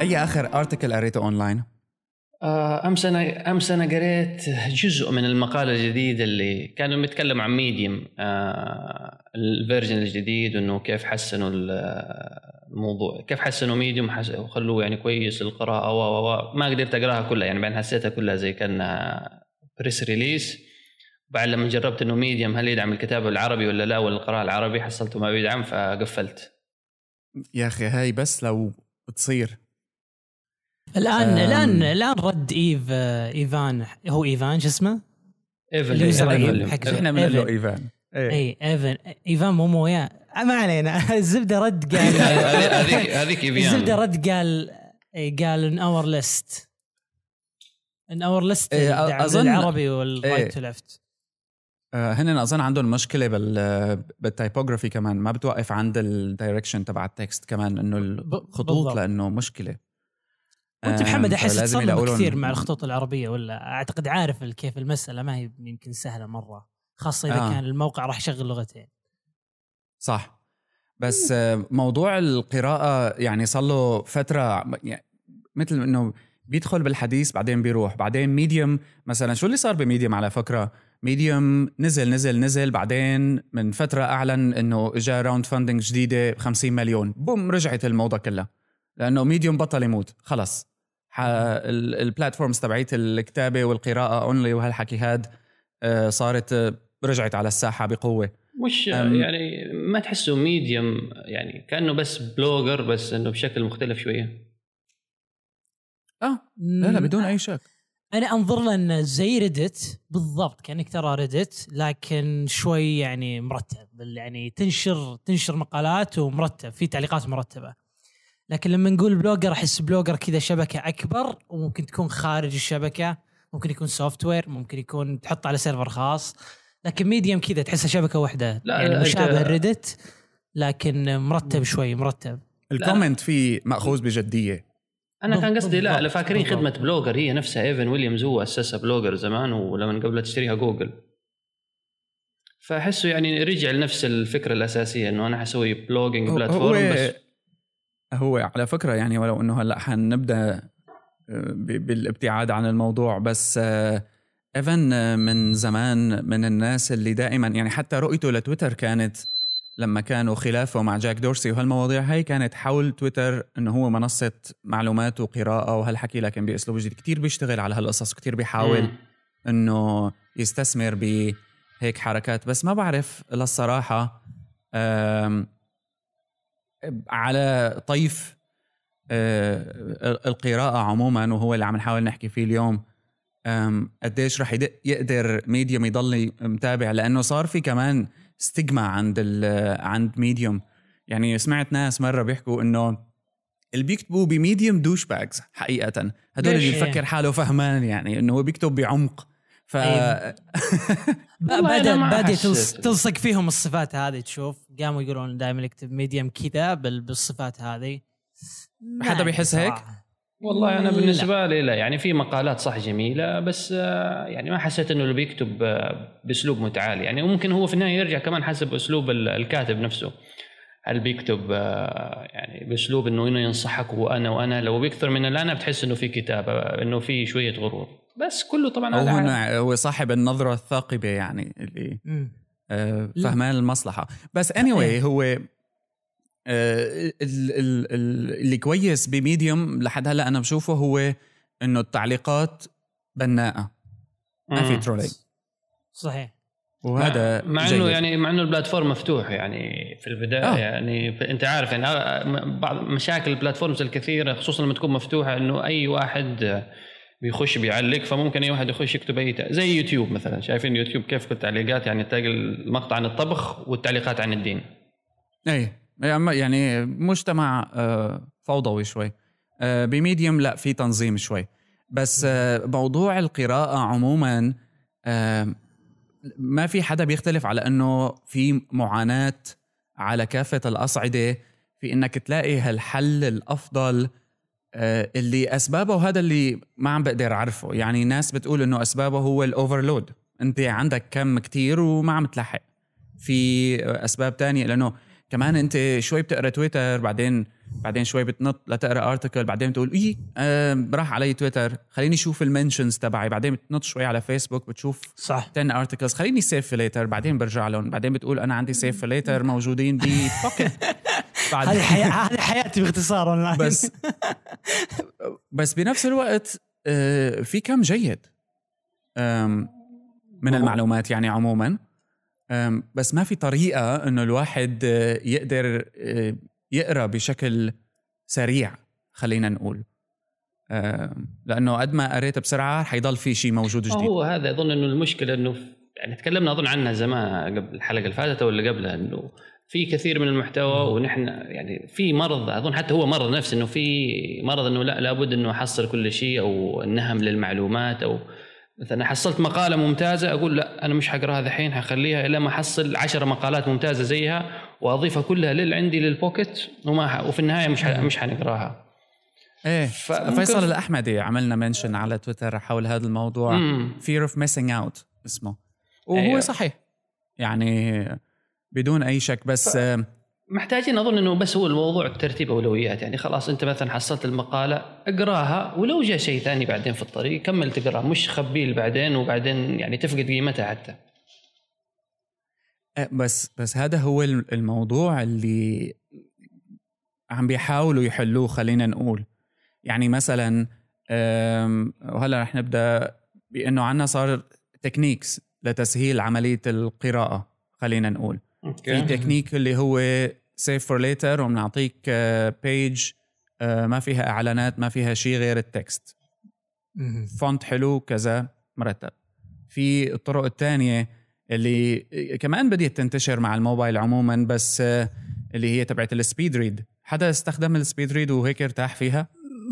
أي آخر article قريته اونلاين آه، أمس أنا أمس أنا قريت جزء من المقاله الجديده اللي كانوا بيتكلموا عن Medium آه ال version الجديد انه كيف حسنوا الموضوع كيف حسنوا Medium وخلوه يعني كويس للقراءة و و ما قدرت أقراها كلها يعني بعدين حسيتها كلها زي كانها press release بعد لما جربت إنه Medium هل يدعم الكتابة العربي ولا لا ولا القراءة العربي حصلته ما بيدعم فقفلت. يا أخي هاي بس لو بتصير الان. الان الآن رد إيف إيفان. هو إيفان شو اسمه؟ إيفن إحنا بنقول له إيفان. اي إي إيفن. إيفان مو مويا ما علينا. الزبدة رد قال هذيك هذيك الزبدة رد قال قال ان اور ليست ان اور ليست اظن العربي والرايت تو ليفت هن أظن عندهم مشكلة بال بالتايبوغرافي كمان. ما بتوقف عند الدايركشن تبع التكست كمان إنه الخطوط لأنه مشكلة. وانت محمد أحس تصدم كثير مع الخطوط العربية ولا؟ أعتقد عارف كيف المسألة ما هي يمكن سهلة مرة خاصة إذا آه. كان الموقع راح يشغل لغتين. صح. بس موضوع القراءة يعني صار له فترة مثل إنه بيدخل بالحديث بعدين بيروح بعدين Medium مثلا شو اللي صار ب Medium على فكرة؟ Medium نزل نزل نزل بعدين من فترة أعلن إنه اجى round funding جديدة ب 50 مليون. boom رجعت الموضة كلها. لأنه Medium بطل يموت. خلص. ال platforms تبعيت الكتابة والقراءة only وهالحكي هاد آه، صارت رجعت على الساحة بقوة. مش يعني ما تحسه Medium يعني كأنه بس Blogger بس إنه بشكل مختلف شوية. آه. لا لا بدون أي شك. أنا أنظر له إنه زي Reddit بالضبط كأنك ترى Reddit لكن شوي يعني مرتب يعني تنشر تنشر مقالات ومرتب في تعليقات مرتبة. لكن لما نقول Blogger أحس Blogger كذا شبكة أكبر وممكن تكون خارج الشبكة. ممكن يكون software ممكن يكون تحط على server خاص. لكن Medium كذا تحسها شبكة واحدة. لا يعني مشابه Reddit لكن مرتب شوي مرتب. ال comment فيه مأخوذ بجدية. أنا كان قصدي لا فاكرين خدمة Blogger هي نفسها. Evan Williams هو أسسها Blogger زمان ولما قبل تشتريها جوجل فأحسه يعني رجع لنفس الفكرة الأساسية إنه أنا حسوي blogging platform بس. هو على فكرة يعني ولو إنه هلأ حنبدأ آه، بالابتعاد عن الموضوع بس آه، إيفن آه، من زمان من الناس اللي دائما يعني حتى رؤيته لتويتر كانت لما كانوا خلافه مع جاك دورسي وهالمواضيع هاي كانت حول تويتر إنه هو منصة معلومات وقراءة وهالحكي لكن بأسلوب جديد. كثير بيشتغل على هالقصص كثير بيحاول إنه يستثمر بهيك حركات. بس ما بعرف للصراحة على طيف آه، القراءة عموما وهو اللي عم نحاول نحكي فيه اليوم قديش رح يقدر Medium يضل متابع لأنه صار في كمان stigma عند عند Medium يعني سمعت ناس مرة بيحكوا إنه اللي بيكتبوا ب Medium douchebags حقيقة. هدول اللي بفكر حاله فهمان يعني إنه هو بيكتب بعمق. ف. بدا بدأ تلصق فيهم الصفات هذه تشوف قاموا يقولون دائما اكتب ميديم كذا بالصفات هذه. حدا بيحس هيك؟ والله أنا بالنسبة لي لا يعني في مقالات صح جميلة بس آه، يعني ما حسيت إنه اللي بيكتب آه، بأسلوب متعالي يعني ممكن هو في النهاية يرجع كمان حسب أسلوب الكاتب نفسه. هل بيكتب آه، يعني بأسلوب إنه إنه ينصحك وأنا وأنا؟ لو بيكثر من الانا بتحس إنه في كتابة إنه في شوية غرور. بس كله طبعا هو هو صاحب النظرة الثاقبة يعني اللي آه فهمان المصلحة. بس اني anyway هو آه اللي كويس ب Medium لحد هلأ أنا بشوفه هو إنه التعليقات بناءة ما في trolling صحيح. وهذا مع إنه يعني مع إنه ال platform مفتوح يعني في البداية آه. يعني انت عارف يعني بعض مشاكل ال platforms الكثيرة خصوصا لما تكون مفتوحة إنه أي واحد بيخش بيعلق فممكن أي واحد يخش يكتب أي زي يوتيوب مثلا. شايفين يوتيوب كيف التعليقات يعني تلاقي المقطع عن الطبخ والتعليقات عن الدين. أي. يعني مجتمع آه، فوضوي شوي. آه، بميديوم لا في تنظيم شوي. بس آه، موضوع القراءة عموما ما في حدا بيختلف على إنه في معاناة على كافة الأصعدة في إنك تلاقي هالحل الأفضل اللي أسبابه وهذا اللي ما عم بقدر أعرفه. يعني ناس بتقول إنه أسبابه هو ال overload أنت عندك كم كتير وما عم تلحق. في أسباب تانية لأنه كمان أنت شوي بتقرأ تويتر بعدين بعدين شوي بتنط لتقرأ article بعدين بتقول إيه آه راح علي تويتر خليني أشوف ال mentions تبعي. بعدين بتنط شوي على فيسبوك بتشوف صح. 10 articles خليني save later بعدين برجع لهم. بعدين بتقول أنا عندي save later موجودين ب Pocket بعد. هذه حياة هذه حياتي باختصار اونلاين بس. بس بنفس الوقت آه، في كم جيد من المعلومات يعني عموما. بس ما في طريقة إنه الواحد آه، يقدر آه، يقرأ بشكل سريع خلينا نقول. لأنه قد ما قريت بسرعة حيضل في شيء موجود جديد. هو هذا اظن إنه المشكلة إنه يعني تكلمنا أظن عنها زمان قبل الحلقة اللي فاتت أو اللي قبلها إنه في كثير من المحتوى ونحن يعني في مرض أظن حتى هو مرض نفسه إنه في مرض إنه لا لابد إنه أحصل كل شيء أو النهم للمعلومات أو مثلا حصلت مقالة ممتازة أقول لا أنا مش حقرأها الحين حخليها إلى ما احصل عشر مقالات ممتازة زيها وأضيفها كلها لل عندي للبوكيت وما. وفي النهاية مش. مش حنقرأها إيه فيصل الأحمدي عملنا منشن على تويتر حول هذا الموضوع fear of missing out اسمه وهو أيوة. صحيح يعني بدون أي شك بس محتاجين أظن إنه بس هو الموضوع ترتيب أولويات. يعني خلاص أنت مثلا حصلت المقالة اقراها ولو جاء شيء ثاني بعدين في الطريق كمل تقرأه. مش خبيه بعدين وبعدين يعني تفقد قيمتها حتى. آه، بس بس هذا هو الم- الموضوع اللي عم بيحاولوا يحلوه خلينا نقول. يعني مثلا وهلا رح نبدأ بأنه عنا صار techniques لتسهيل عملية القراءة خلينا نقول. في تكنيك اللي هو save for later وبنعطيك page ما فيها إعلانات ما فيها شيء غير ال text. font حلو كذا مرتب. في الطرق الثانية اللي كمان بديت تنتشر مع الموبايل عموما بس آه، اللي هي تبعت ال speed read حدا استخدم ال speed read وهيك ارتاح فيها؟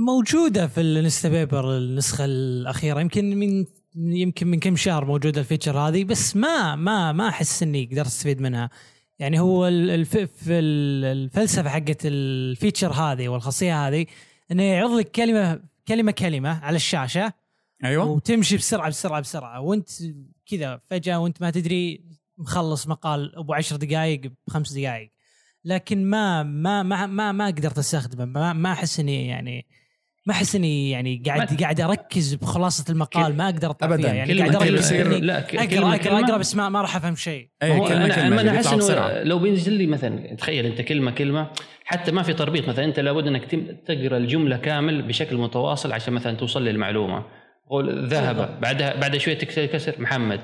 موجودة في ال Instapaper النسخة الأخيرة. يمكن من يمكن من كم شهر موجوده ال feature هذه بس ما ما ما أحس إني قدرت أستفيد منها. يعني هو الفلسفة حقت ال feature هذه والخاصية هذه إنه يعرض لك كلمة كلمة كلمة على الشاشة أيوه. وتمشي بسرعة بسرعة بسرعة. وأنت كذا فجأة وأنت ما تدري مخلص مقال أبو عشر دقائق بخمس دقائق لكن ما ما ما ما, ما قدرت أستخدمه. ما, ما أحس إني يعني ما أحس إني يعني قاعد ما- قاعد أركز بخلاصة المقال ما أقدر أطلع أبداً. فيها. يعني قاعد أركز. لا اقرا اقرا أقرأ بس ما ما راح أفهم شيء. إيه، كلمة أنا كلمة اللي أحس إنه لو بينزل لي مثلا تخيل أنت كلمه كلمة حتى ما في تربيط مثلا أنت لابد إنك تقرأ الجملة كامل بشكل متواصل عشان مثلا توصل للمعلومة. قول ذهب بعدها بعد شوية تكسر محمد.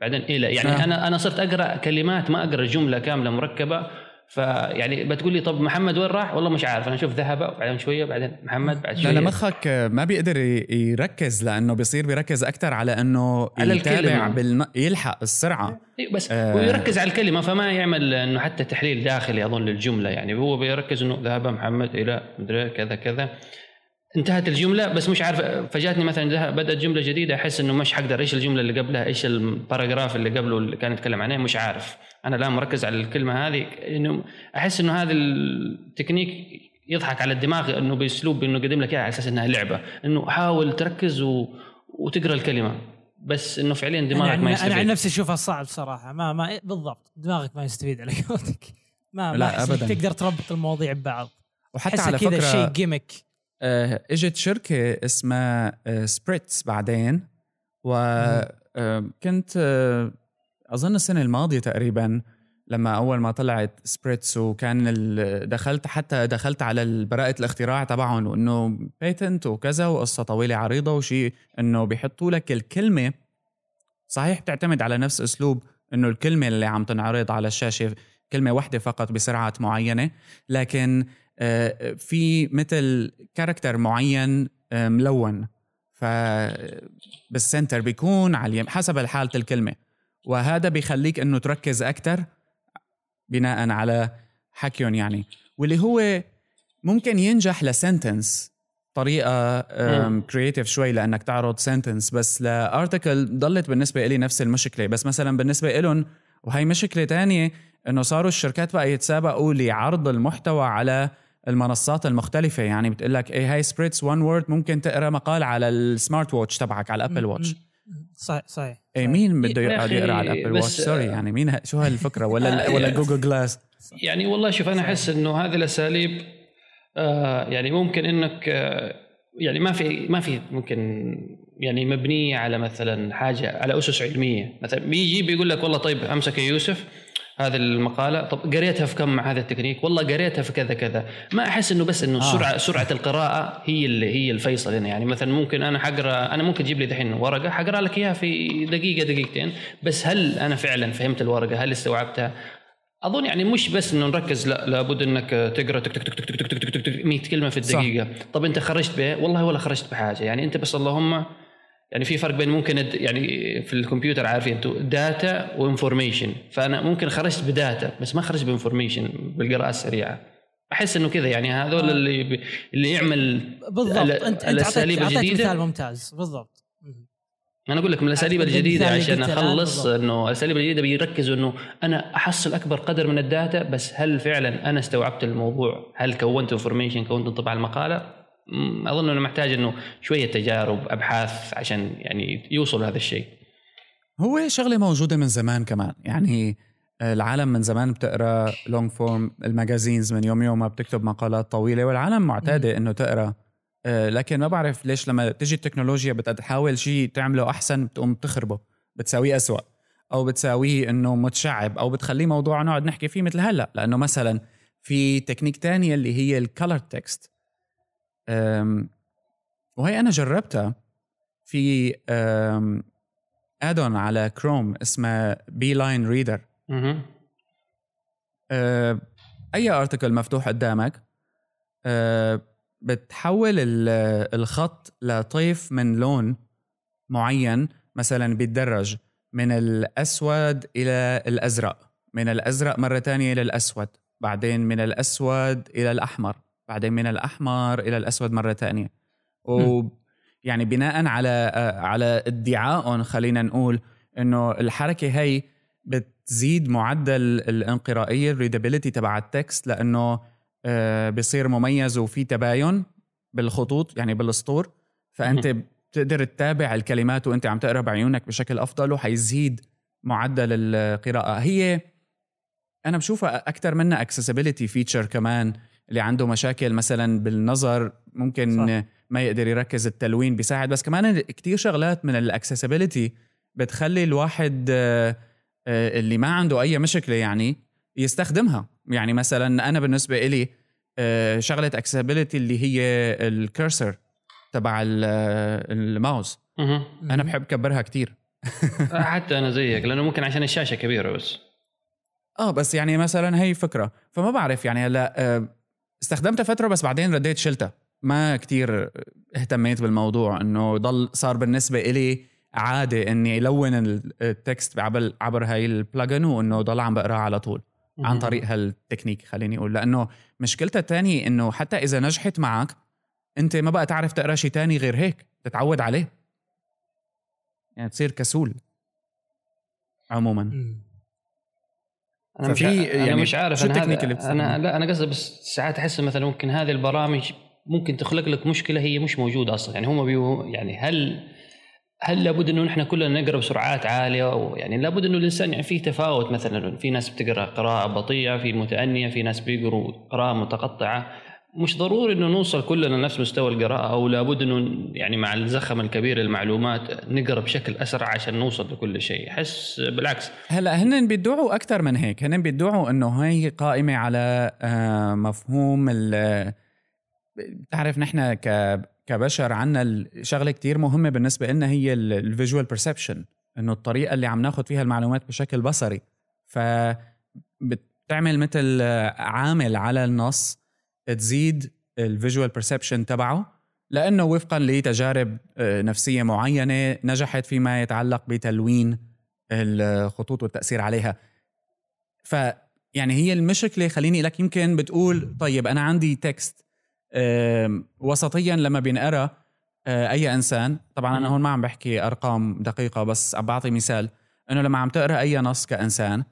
بعدين إلى يعني نعم. أنا أنا صرت أقرأ كلمات ما أقرأ جملة كاملة مركبة فيعني بتقول لي طب محمد وين راح؟ والله مش عارف أنا أشوف ذهب وبعدين شوية بعدين محمد بعد شوية لا مخك ما بيقدر يركز لأنه بيصير بيركز أكثر على إنه على يتابع. بالن... يلحق السرعة إيه بس. آه ويركز على الكلمة فما يعمل إنه حتى تحليل داخلي أظن للجملة يعني هو بيركز إنه ذهب محمد إلى مدري كذا كذا انتهت الجملة بس مش عارف فجاتني مثلا بدأت جملة جديدة أحس إنه مش حقدر إيش الجملة اللي قبلها؟ إيش ال paragraph اللي قبله اللي كان يتكلم عنه؟ مش عارف. أنا الان مركز على الكلمة هذه إنه أحس إنه هذا التكنيك يضحك على الدماغ إنه بأسلوب إنه قدم لك إياها على أساس إنها لعبة. إنه حاول تركز و... وتقرأ الكلمة. بس إنه فعليا دماغك ما عن- يستفيد. أنا عن نفسي أشوفها صعب صراحة. ما ما بالضبط. دماغك ما يستفيد على قولتك. ما ما لا، إنك أبداً. تقدر تربط المواضيع ببعض. وحتى على كذا فكرة شيء gimmick إجت شركة اسمها آه، Spritz بعدين وكنت أظن السنة الماضية تقريبا لما أول ما طلعت Spritz وكان دخلت حتى دخلت على براءة الاختراع تبعهم وإنه patent وكذا وقصة طويلة عريضة وشيء إنه بيحطوا لك الكلمة. صحيح بتعتمد على نفس أسلوب إنه الكلمة اللي عم تنعرض على الشاشة كلمة واحدة فقط بسرعات معينة لكن آه، في مثل character معين آه، ملون. ف بال center بيكون على اليم حسب حالة الكلمة. وهذا بيخليك إنه تركز أكثر بناء على حكيهم يعني. واللي هو ممكن ينجح ل sentence طريقة creative شوي لأنك تعرض sentence بس ل article ضلت بالنسبة لي نفس المشكلة. بس مثلا بالنسبة لهم وهي مشكلة تانية إنه صاروا الشركات بقى يتسابقوا لعرض المحتوى على المنصات المختلفة. يعني بتقول لك إيه هاي Spritz one word ممكن تقرأ مقال على ال smart watch تبعك على ال Apple Watch صحيح صحيح اي. مين بده يقعد يقرأ على ال Apple Watch sorry يعني مين ه- شو هالفكرة؟ ولا ولا Google Glass يعني والله شوف أنا أحس إنه هذه الأساليب آه يعني ممكن إنك آه يعني ما في ما في ممكن يعني مبنية على مثلا حاجة على أسس علمية. مثلا بيجي بيقول لك والله طيب أمسك يا يوسف هذه المقالة. طب قريتها في كم مع هذا التكنيك؟ والله قريتها في كذا كذا. ما أحس إنه بس إنه آه. سرعة سرعة القراءة هي اللي هي الفيصل هنا. يعني مثلا ممكن أنا حقرأ أنا ممكن تجيب لي دحين ورقة حقرأ لك إياها في دقيقة دقيقتين. بس هل أنا فعلا فهمت الورقة؟ هل استوعبتها؟ أظن يعني مش بس إنه نركز لا لابد إنك تقرأ تك تك تك تك تك تك تك 100 كلمة في الدقيقة. صح. طب أنت خرجت به والله ولا خرجت بحاجة. يعني أنت بس اللهم يعني في فرق بين ممكن يعني في الكمبيوتر عارفين أنتم data و information فأنا ممكن خرجت ب data بس ما خرجت ب information بالقراءة السريعة أحس إنه كذا يعني هذول اللي بي- اللي يعمل بالضبط ال- انت اعطيت أعطيت الجديدة- مثال ممتاز بالضبط. أنا أقول لك من الأساليب الجديدة عشان أخلص. إنه الأساليب الجديدة بيركزوا إنه أنا أحصل أكبر قدر من ال data بس هل فعلا أنا استوعبت الموضوع؟ هل كونت information كونت انطباع المقالة؟ أظن إنه محتاج إنه شوية تجارب أبحاث عشان يعني يوصل لهذا الشيء. هو شغلة موجودة من زمان كمان. يعني العالم من زمان بتقرأ long form ال magazines من يوم يوم ما بتكتب مقالات طويلة والعالم معتادة إنه تقرأ. آه، لكن ما بعرف ليش لما تجي التكنولوجيا بدها تحاول شيء تعمله أحسن بتقوم تخربه بتساويه أسوأ أو بتساويه إنه متشعب أو بتخليه موضوع نقعد نحكي فيه مثل هلأ. لأنه مثلا في تكنيك تانية اللي هي ال color text وهي أنا جربتها في add-on على كروم اسمه BeeLine Reader أي article مفتوح قدامك آه، بتحول ال- الخط لطيف من لون معين مثلا بيتدرج من الأسود إلى الأزرق من الأزرق مرة تانية إلى الأسود بعدين من الأسود إلى الأحمر. بعدين من الأحمر إلى الأسود مرة تانية. و يعني بناء على على ادعائهم خلينا نقول إنه الحركة هي بتزيد معدل الانقرائيه ال readability تبع ال text لأنه آه، بصير مميز وفي تباين بالخطوط يعني بالاسطور فأنت بتقدر تتابع الكلمات وأنت عم تقرأ بعيونك بشكل أفضل وحيزيد معدل القراءة. هي أنا بشوفها أكثر منها accessibility feature كمان. اللي عنده مشاكل مثلا بالنظر ممكن صح. ما يقدر يركز التلوين بيساعد بس كمان كتير شغلات من ال accessibility بتخلي الواحد آه، آه، اللي ما عنده أي مشكلة يعني يستخدمها يعني مثلا أنا بالنسبة إلي آه، شغلة accessibility اللي هي ال cursor تبع ال- الماوس. أنا بحب كبرها كتير حتى أنا زيك لأنه ممكن عشان الشاشة كبيرة بس. آه بس يعني مثلا هي فكرة فما بعرف يعني هلا استخدمتها فترة بس بعدين رديت شلتها. ما كتير اهتميت بالموضوع إنه ضل صار بالنسبة إلي عادة إني ألون ال- التكست عبر عبر هاي البلجن وإنه ضل عم بقراه على طول عن. طريق هالتكنيك خليني أقول. لأنه مشكلتها الثانية إنه حتى إذا نجحت معك أنت ما بقى تعرف تقرأ شيء تاني غير هيك تتعود عليه. يعني تصير كسول. عموما. أنا مش ففي ع- أنا يعني مش عارف شو أنا التكنيك هذا- أنا بتستخدمه؟ لا أنا قصدي بس ساعات أحس مثلا ممكن هذه البرامج ممكن تخلق لك مشكلة هي مش موجودة أصلا. يعني هم بيو يعني هل هل لابد إنه نحن كلنا نقرأ بسرعات عالية؟ أو يعني لابد إنه الإنسان يعني في تفاوت مثلا. في ناس بتقرأ قراءة بطيئة في متانيه في ناس بيقروا قراءة متقطعة. مش ضروري إنه نوصل كلنا لنفس مستوى القراءة أو لابد إنه يعني مع الزخم الكبير للمعلومات نقرأ بشكل أسرع عشان نوصل لكل شيء. أحس بالعكس. هلأ هن بيدعوا أكثر من هيك. هن بيدعوا إنه هي قائمة على آه، مفهوم ال بتعرف نحن ك كبشر عنا شغلة كتير مهمة بالنسبة لنا هي ال visual perception إنه الطريقة اللي عم ناخذ فيها المعلومات بشكل بصري. ف بتعمل مثل عامل على النص تزيد ال visual perception تبعه لأنه وفقا لتجارب آه، نفسية معينة نجحت فيما يتعلق بتلوين الخطوط والتأثير عليها. ف يعني هي المشكلة خليني لك يمكن بتقول طيب أنا عندي text وسطيا لما بينقرا آه، أي إنسان طبعا أنا. هون ما عم بحكي أرقام دقيقة بس عم بعطي مثال. أنه لما عم تقرأ أي نص كإنسان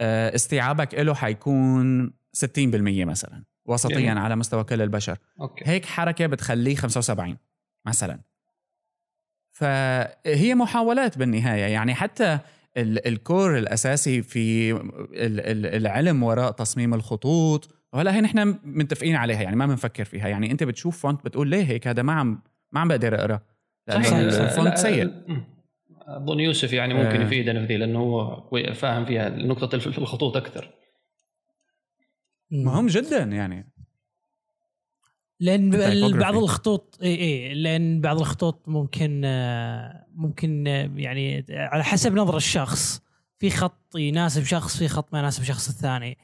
آه، استيعابك له حيكون 60% مثلا. وسطيا جميل. على مستوى كل البشر okay هيك حركة بتخليه 75 مثلا فهي محاولات بالنهاية يعني حتى ال- ال core الأساسي في ال- ال- العلم وراء تصميم الخطوط وهلا هي نحن متفقين عليها يعني ما بنفكر فيها يعني أنت بتشوف font بتقول ليه هيك هذا ما عم ما عم بقدر أقرأ لأنه. الفونت سيء. أظن يوسف يعني ممكن آه. يفيدنا في ذي لأنه هو فاهم فيها نقطة الخطوط أكثر مهم جدا يعني. لأن. بعض الخطوط اي اي لأن بعض الخطوط ممكن آه، ممكن آه، يعني على حسب نظر الشخص. في خط يناسب شخص في خط ما يناسب شخص الثاني.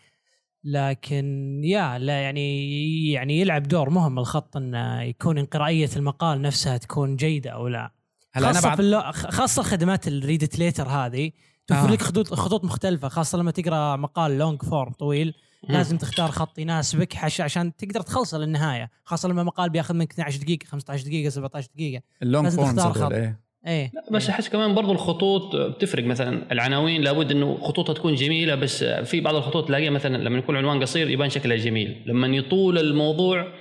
لكن يا لا يعني يعني يلعب دور مهم الخط انه يكون قرائيه المقال نفسها تكون جيدة أو لا. هلا أنا خاصة في بعد اللو... خاصة خدمات ال read it later هذه. توفر آه. لك خطوط خطوط مختلفة خاصة لما تقرأ مقال long form طويل. لازم تختار خط يناسبك حش عشان تقدر تخلصه للنهاية. خاصة لما مقال بياخذ منك 12 دقيقة 15 دقيقة 17 دقيقة. ال long لازم تختار خط. إيه. إيه. بس أحس كمان برضو الخطوط بتفرق. مثلا العناوين لابد إنه خطوطها تكون جميلة بس في بعض الخطوط تلاقيها مثلا لما يكون عنوان قصير يبان شكلها جميل. لما يطول الموضوع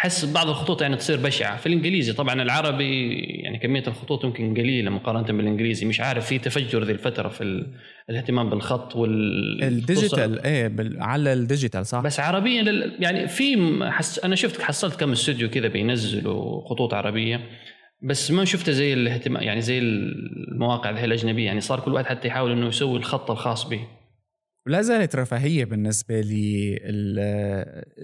أحس بعض الخطوط يعني تصير بشعة. في الإنجليزي طبعا العربي يعني كمية الخطوط يمكن قليلة مقارنة بالإنجليزي. مش عارف في تفجر ذي الفترة في ال- الاهتمام بالخط وال digital إيه بال- على ال digital صح؟ بس عربيا لل- يعني في حس أنا شفت حصلت كم استوديو كذا بينزلوا خطوط عربية بس ما شفته زي الاهتمام يعني زي المواقع الأجنبية. يعني صار كل واحد حتى يحاول إنه يسوي الخط الخاص به. ولا زالت رفاهية بالنسبة لي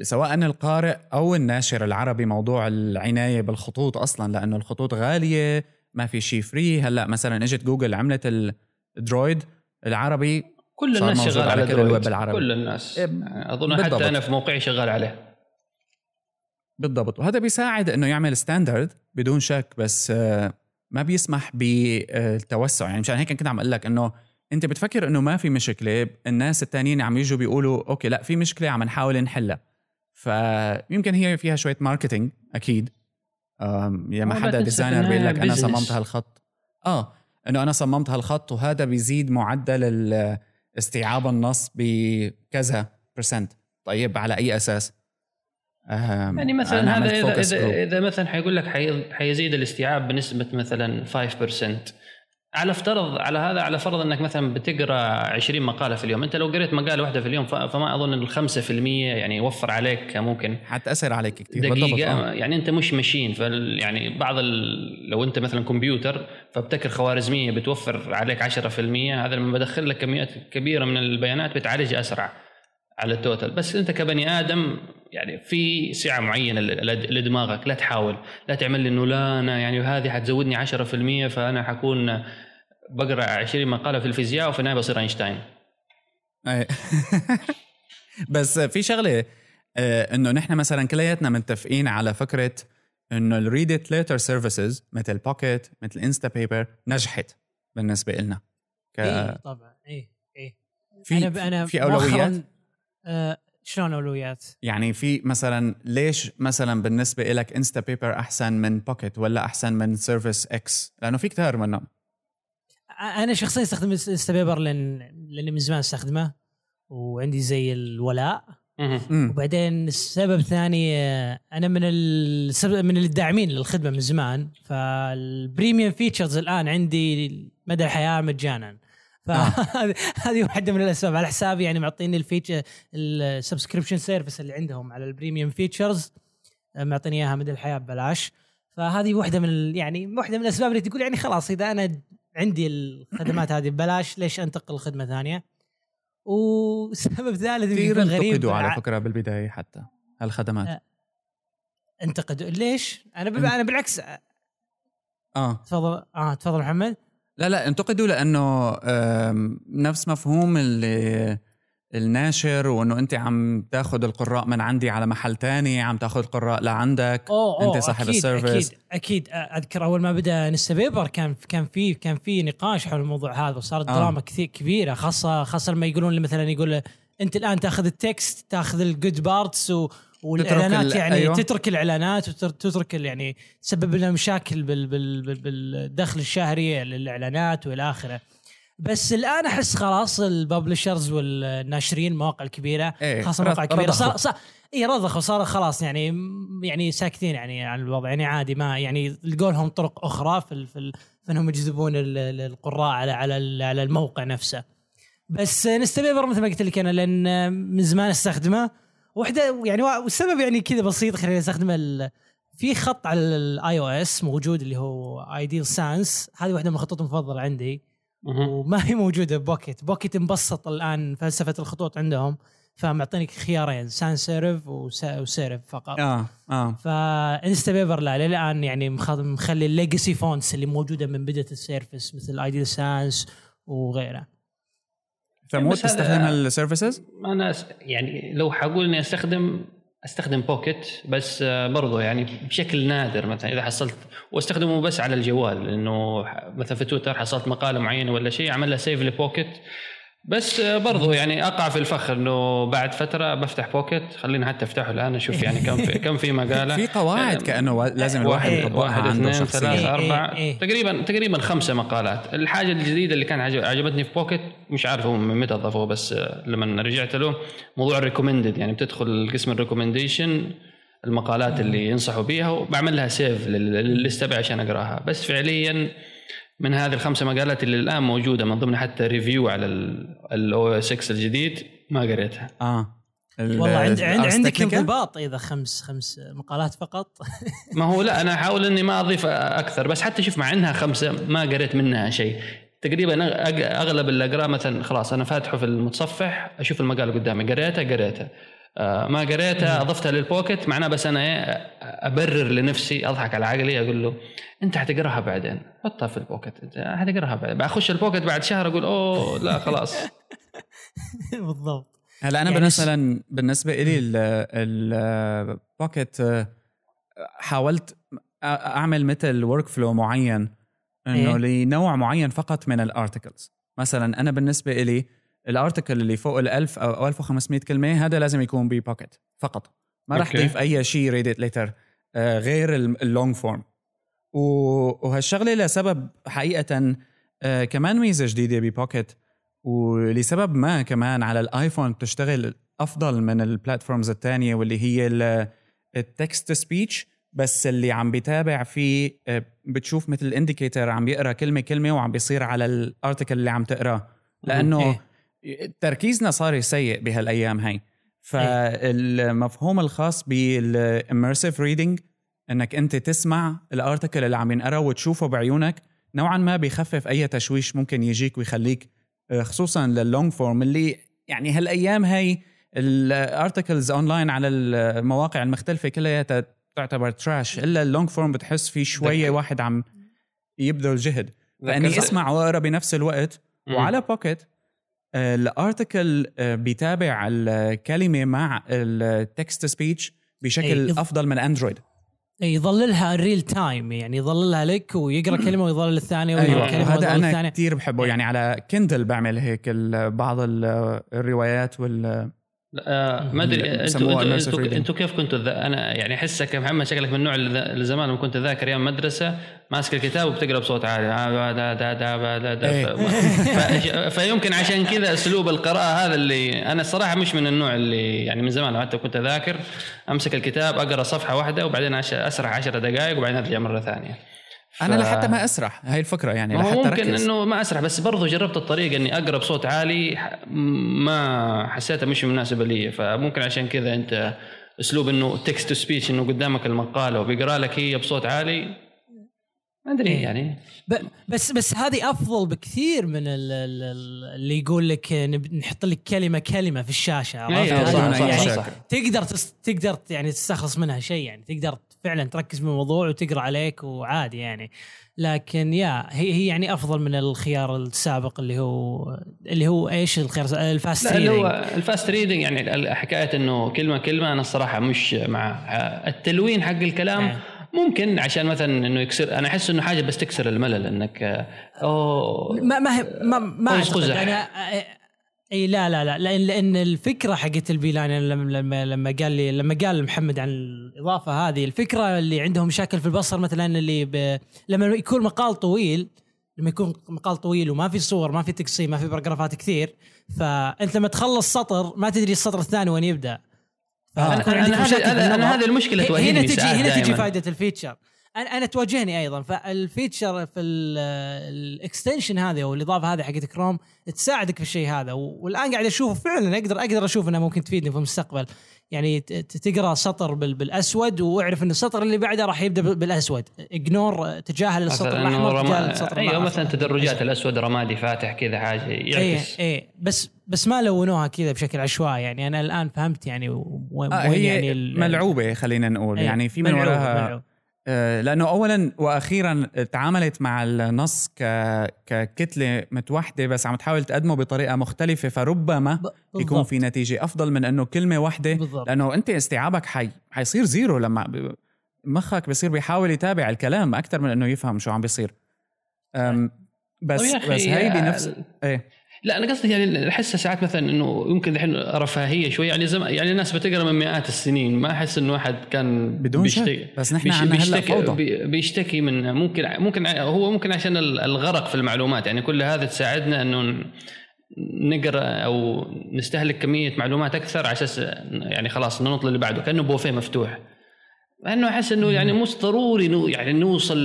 سواء القارئ أو الناشر العربي موضوع العناية بالخطوط أصلا لأنه الخطوط غالية ما في شيء free هلأ مثلا إجت جوجل عملت ال Droid العربي كل الناس شغال على كل الويب العربي. كل الناس. إيه، يعني اظن بالضبط. حتى أنا في موقعي شغال عليه. بالضبط. وهذا بيساعد إنه يعمل standard بدون شك بس آه، ما بيسمح بالتوسع. يعني مشان هيك كنت عم أقول لك إنه انت بتفكر انه ما في مشكلة الناس التانيين عم يجوا بيقولوا okay لا في مشكلة عم نحاول نحلها فيمكن هي فيها شوية marketing أكيد يا ما حدا designer بيقول لك أنا. صممت هالخط آه إنه أنا صممت هالخط وهذا بيزيد معدل استيعاب النص بكذا percent طيب على أي أساس؟ يعني مثلا هذا إذا. إذا, إذا مثلا حيقول لك حي- حيزيد الاستيعاب بنسبة مثلا 5% على افترض على هذا على فرض إنك مثلا بتقرأ 20 مقالة في اليوم أنت لو قريت مقالة واحدة في اليوم فما أظن ال 5% يعني يوفر عليك ممكن. حتأثر عليك كثير بالضبط دقيقة آه. يعني أنت مش ماشين فال يعني بعض ال... لو أنت مثلا كمبيوتر فابتكر خوارزمية بتوفر عليك 10% هذا لما بدخل لك كميات كبيرة من البيانات بتعالجها أسرع على التوتال. بس أنت كبني آدم يعني في ل- ل- لدماغك لا تحاول لا تعمل لي إنه لا أنا يعني هذه حتزودني 10% فأنا حكون بقرأ 20 مقالة في الفيزياء وفي النهاية بصير أينشتاين. بس في شغلة آه، إنه نحن مثلا كلياتنا متفقين على فكرة إنه ال read it later services مثل Pocket مثل Instapaper نجحت بالنسبة لنا ك... اي طبعا. اي اي في أنا ب- أنا في أولويات؟ آه شلون أولويات؟ يعني في مثلا ليش مثلا بالنسبة لك Instapaper أحسن من Pocket ولا أحسن من service X لأنه في كثار منهم. أنا شخصيا أستخدم Instapaper لأن لأني من زمان أستخدمه وعندي زي الولاء. وبعدين السبب الثاني آه، أنا من السبب من الداعمين للخدمة من زمان. فال premium features الآن عندي مدى الحياة مجانا. فهذه هذه واحدة من الأسباب. على حسابي يعني معطيني ال feature ال subscription service اللي عندهم على ال premium features معطيني إياها مدى الحياة ببلاش. فهذه واحدة من يعني واحدة من الأسباب اللي تقول يعني خلاص إذا أنا عندي الخدمات هذه ببلاش ليش أنتقل لخدمة ثانية؟ وسبب ثالث كثير انتقدوا على فكرة بالبداية حتى هالخدمات. انتقدوا ليش؟ أنا ب... أنا بالعكس آه تفضل آه تفضل محمد لا لا انتقدوا لأنه نفس مفهوم اللي الناشر وإنه أنت عم تاخذ القراء من عندي على محل تاني عم تاخذ قراء لعندك أوه أوه أنت صاحب أكيد السيرفيس أكيد أكيد أذكر أول ما بدأ Instapaper كان كان في كان في نقاش حول الموضوع هذا وصارت آه. دراما كثير كبيرة خاصة خاصة لما يقولون مثلا يقول أنت الآن تاخذ ال text تاخذ ال good parts و والاعلانات ال- يعني أيوة. تترك الإعلانات وتترك يعني تسبب لنا مشاكل بال بال بال بالدخل الشهري للاعلانات وإلى آخره بس الآن أحس خلاص ال publishers والناشرين المواقع الكبيرة إيه، خاصه المواقع الكبيرة. صار صار اي رضخوا. صار خلاص يعني يعني ساكتين يعني عن الوضع. يعني عادي ما يعني لقوا لهم طرق أخرى في ال- في, ال- في إنهم يجذبون ال- ال- القراء على على ال- على الموقع نفسه. بس Instapaper مثل ما قلت لك أنا لأن من زمان أستخدمه. واحدة يعني والسبب يعني كذا بسيط خليني أستخدمه ال- في خط على ال iOS موجود اللي هو Ideal Sans هذه واحدة من الخطوط المفضلة عندي. وما هي موجودة ب Pocket، Pocket مبسط الآن فلسفة الخطوط عندهم فمعطينك خيارين sans serif و serif فقط. آه آه. ف Instapaper لا للآن يعني مخ- مخلي ال legacy fonts اللي موجودة من بداية ال service مثل Ideal Sans وغيره. فمو تستخدم ال services أنا يعني لو حقول إني أستخدم أستخدم Pocket بس آه، برضو يعني بشكل نادر مثلا إذا حصلت وأستخدمه بس على الجوال لأنه مثلا في تويتر حصلت مقالة معينة ولا شيء اعمل لها save ل Pocket. بس آه، برضو يعني أقع في الفخ إنه بعد فترة بفتح Pocket. خليني حتى افتحه الآن أشوف يعني كم في كم في مقالة. في قواعد كأنه وا- لازم الواحد واحد يطبقها واحد عنده اثنين ثلاثة إيه، أربعة. إيه، إيه. تقريبا تقريبا خمسة مقالات. الحاجة الجديدة اللي كان عجب- عجبتني في Pocket مش عارف هو من متى أضافوه بس آه، لما رجعت له موضوع ال recommended يعني بتدخل قسم ال recommendation المقالات اللي ينصحوا بيها وبعمل لها save للستة عشان أقراها. بس فعليا من هذه الخمسة مقالات اللي الآن موجودة من ضمن حتى review على ال OS 6 الجديد ما قريتها. آه. ال- والله عند عند عندك؟ انضباط إذا خمس خمس مقالات فقط. ما هو لا أنا أحاول إني ما أضيف أكثر بس حتى شوف مع إنها خمسة ما قريت منها شيء. تقريبا أغلب اللي اقراه مثلا خلاص أنا فاتحه في المتصفح أشوف المقال قدامي قريتها قريتها. آه، ما قريتها أضفتها لل Pocket معناه بس أنا إيه أبرر لنفسي أضحك على عقلي أقول له أنت حتقراها بعدين؟ حطها في ال Pocket أنت حتقراها بعدين؟ بخش ال Pocket بعد شهر أقول أوه لا خلاص. بالضبط. هلا أنا يعني مثلا بالنسبة لي البوكيت حاولت أ- أعمل مثل workflow معين إنه لنوع معين فقط من ال articles مثلا أنا بالنسبة لي ال article اللي فوق ال 1000 أو 1500 كلمة هذا لازم يكون ب Pocket فقط. ما رح okay. ضيف أي شيء read it later غير ال long form وهالشغلة لسبب حقيقة آه، كمان ميزة جديدة ب Pocket ولسبب ما كمان على ال iPhone بتشتغل أفضل من ال platforms الثانية واللي هي ال text speech بس اللي عم بيتابع فيه آه، بتشوف مثل ال indicator عم بيقرأ كلمة كلمة وعم بيصير على ال article اللي عم تقراه لأنه تركيزنا صار سيء بهالأيام هاي. فالمفهوم الخاص بال immersive reading إنك أنت تسمع ال article اللي عم ينقرأ وتشوفه بعيونك نوعا ما بيخفف أي تشويش ممكن يجيك ويخليك آه، خصوصا لل long form اللي يعني هالأيام هاي ال articles online على المواقع المختلفة كلها تعتبر trash إلا ال long form بتحس في شوية واحد عم يبذل جهد. فإني أسمع وأقرأ بنفس الوقت. وعلى Pocket ال article بيتابع الكلمة مع ال text speech بشكل أي. أفضل من اندرويد إي، يظللها ال real time يعني يظللها لك ويقرأ كلمة ويظلل الثانية ويقرا أيوة، كلمة هذا أنا كثير بحبه. يعني على Kindle بعمل هيك بعض ال- الروايات وال آه، ما أدري أنتوا أنتوا كيف كنتوا أنا يعني احسك يا محمد شكلك من النوع اللي زمان لما كنت ذاكر أيام مدرسه ماسك الكتاب وبتقرأ بصوت عالي. دا دا دا دا دا دا. ف- فيمكن عشان كذا أسلوب القراءة هذا اللي أنا الصراحة مش من النوع اللي يعني من زمان حتى كنت أذاكر أمسك الكتاب أقرأ صفحة واحدة وبعدين أسرح 10 دقائق وبعدين أرجع مرة ثانية. أنا ف- لحتى ما أسرح هاي الفكرة يعني لحتى ممكن ركز إنه ما أسرح بس برضو جربت الطريقة إني اقرا بصوت عالي ما حسيتها مش مناسبة لي فممكن عشان كذا أنت أسلوب إنه text to speech إنه قدامك المقالة وبيقرأ لك هي بصوت عالي ما أدري إيه. يعني ب- بس بس هذه أفضل بكثير من ال- ال- ال- اللي يقول لك نب- نحط لك كلمة كلمة في الشاشة عرفت؟ إيه، هذه صح، صح، يعني صح. تقدر تس تقدر يعني تستخلص منها شيء يعني تقدر فعلا تركز بالموضوع وتقرأ عليك وعادي يعني. لكن يا هي هي يعني أفضل من الخيار السابق اللي هو اللي هو إيش الخيار؟ ال fast لا اللي reading هو ال fast reading يعني حكايه إنه كلمة كلمة أنا الصراحة مش مع التلوين حق الكلام. إيه. ممكن عشان مثلا إنه يكسر أنا أحس إنه حاجة بس تكسر الملل إنك أوه. ما ما هي- ما, ما اعتقد. أنا إي لا لا لا. لأن لأن الفكرة حقت ال BeeLine يعني لما لما لما قال لي لما قال محمد عن الإضافة هذه الفكرة اللي عندهم مشاكل في البصر مثلا اللي ب... لما يكون مقال طويل لما يكون مقال طويل وما في صور ما في تقسيم ما في paragraph ات كثير فأنت لما تخلص سطر ما تدري السطر الثاني وين يبدأ. أنا هذه- المشكلة هنا تجي هنا تجي. فائده ال feature. أنا أنا تواجهني أيضا. فال feature في ال extension هذه أو الإضافة هذه حقت كروم تساعدك في الشيء هذا. والآن قاعد أشوف فعلا أقدر أقدر أشوف إنها ممكن تفيدني في المستقبل. يعني ت- ت- تقرأ سطر بال- بالأسود وأعرف إن السطر اللي بعده راح يبدأ بال- بالأسود. ignore تجاهل السطر الاحمر تجاهل. السطر. أيوه الأخضر. مثلا تدرجات الأسود رمادي فاتح كذا حاجة يعكس. إيه بس بس ما لونوها كذا بشكل عشوائي. يعني أنا الآن فهمت يعني وين آه هي يعني ملعوبة خلينا نقول. إيه، يعني في من وراها لأنه اولا وأخيرا تعاملت مع النص ك... ككتلة متوحدة بس عم تحاول تقدمه بطريقة مختلفة فربما ب- يكون بالضبط. في نتيجة أفضل من إنه كلمة واحدة بالضبط. لأنه أنت استيعابك حي حيصير زيرو لما مخك بصير بيحاول يتابع الكلام أكثر من إنه يفهم شو عم بيصير. بس طيب بس هي آه، بنفس إيه. لا أنا قصدي يعني أحس ساعات مثلا إنه يمكن الحين رفاهية شوي. يعني زم... يعني الناس بتقرأ من مئات السنين. ما أحس إنه واحد كان بدون بيشتكي شك بس نحن بيش- بيشتكي فوضى. بي- بيشتكي من ممكن ممكن هو ممكن عشان ال- الغرق في المعلومات. يعني كل هذا تساعدنا إنه نقرأ أو نستهلك كمية معلومات أكثر على أساس يعني خلاص ننط اللي بعده. كأنه بوفيه مفتوح. انه أحس إنه يعني مش ضروري نو يعني نوصل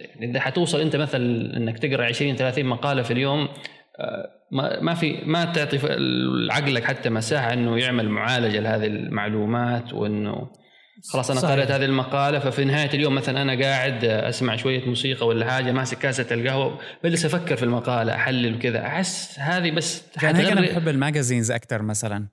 يعني إذا حتوصل أنت مثلا إنك تقرأ 20 30 مقالة في اليوم ما ما في ما تعطي عقلك حتى مساحة إنه يعمل معالجة لهذه المعلومات وإنه خلاص أنا صحيح. قرأت هذه المقالة ففي نهاية اليوم مثلا أنا قاعد أسمع شوية موسيقى ولا حاجة ماسك كاسة القهوة بجلس أفكر في المقالة أحلل وكذا أحس هذه بس كان هيك أنا بحب الماجازينز أكثر مثلا.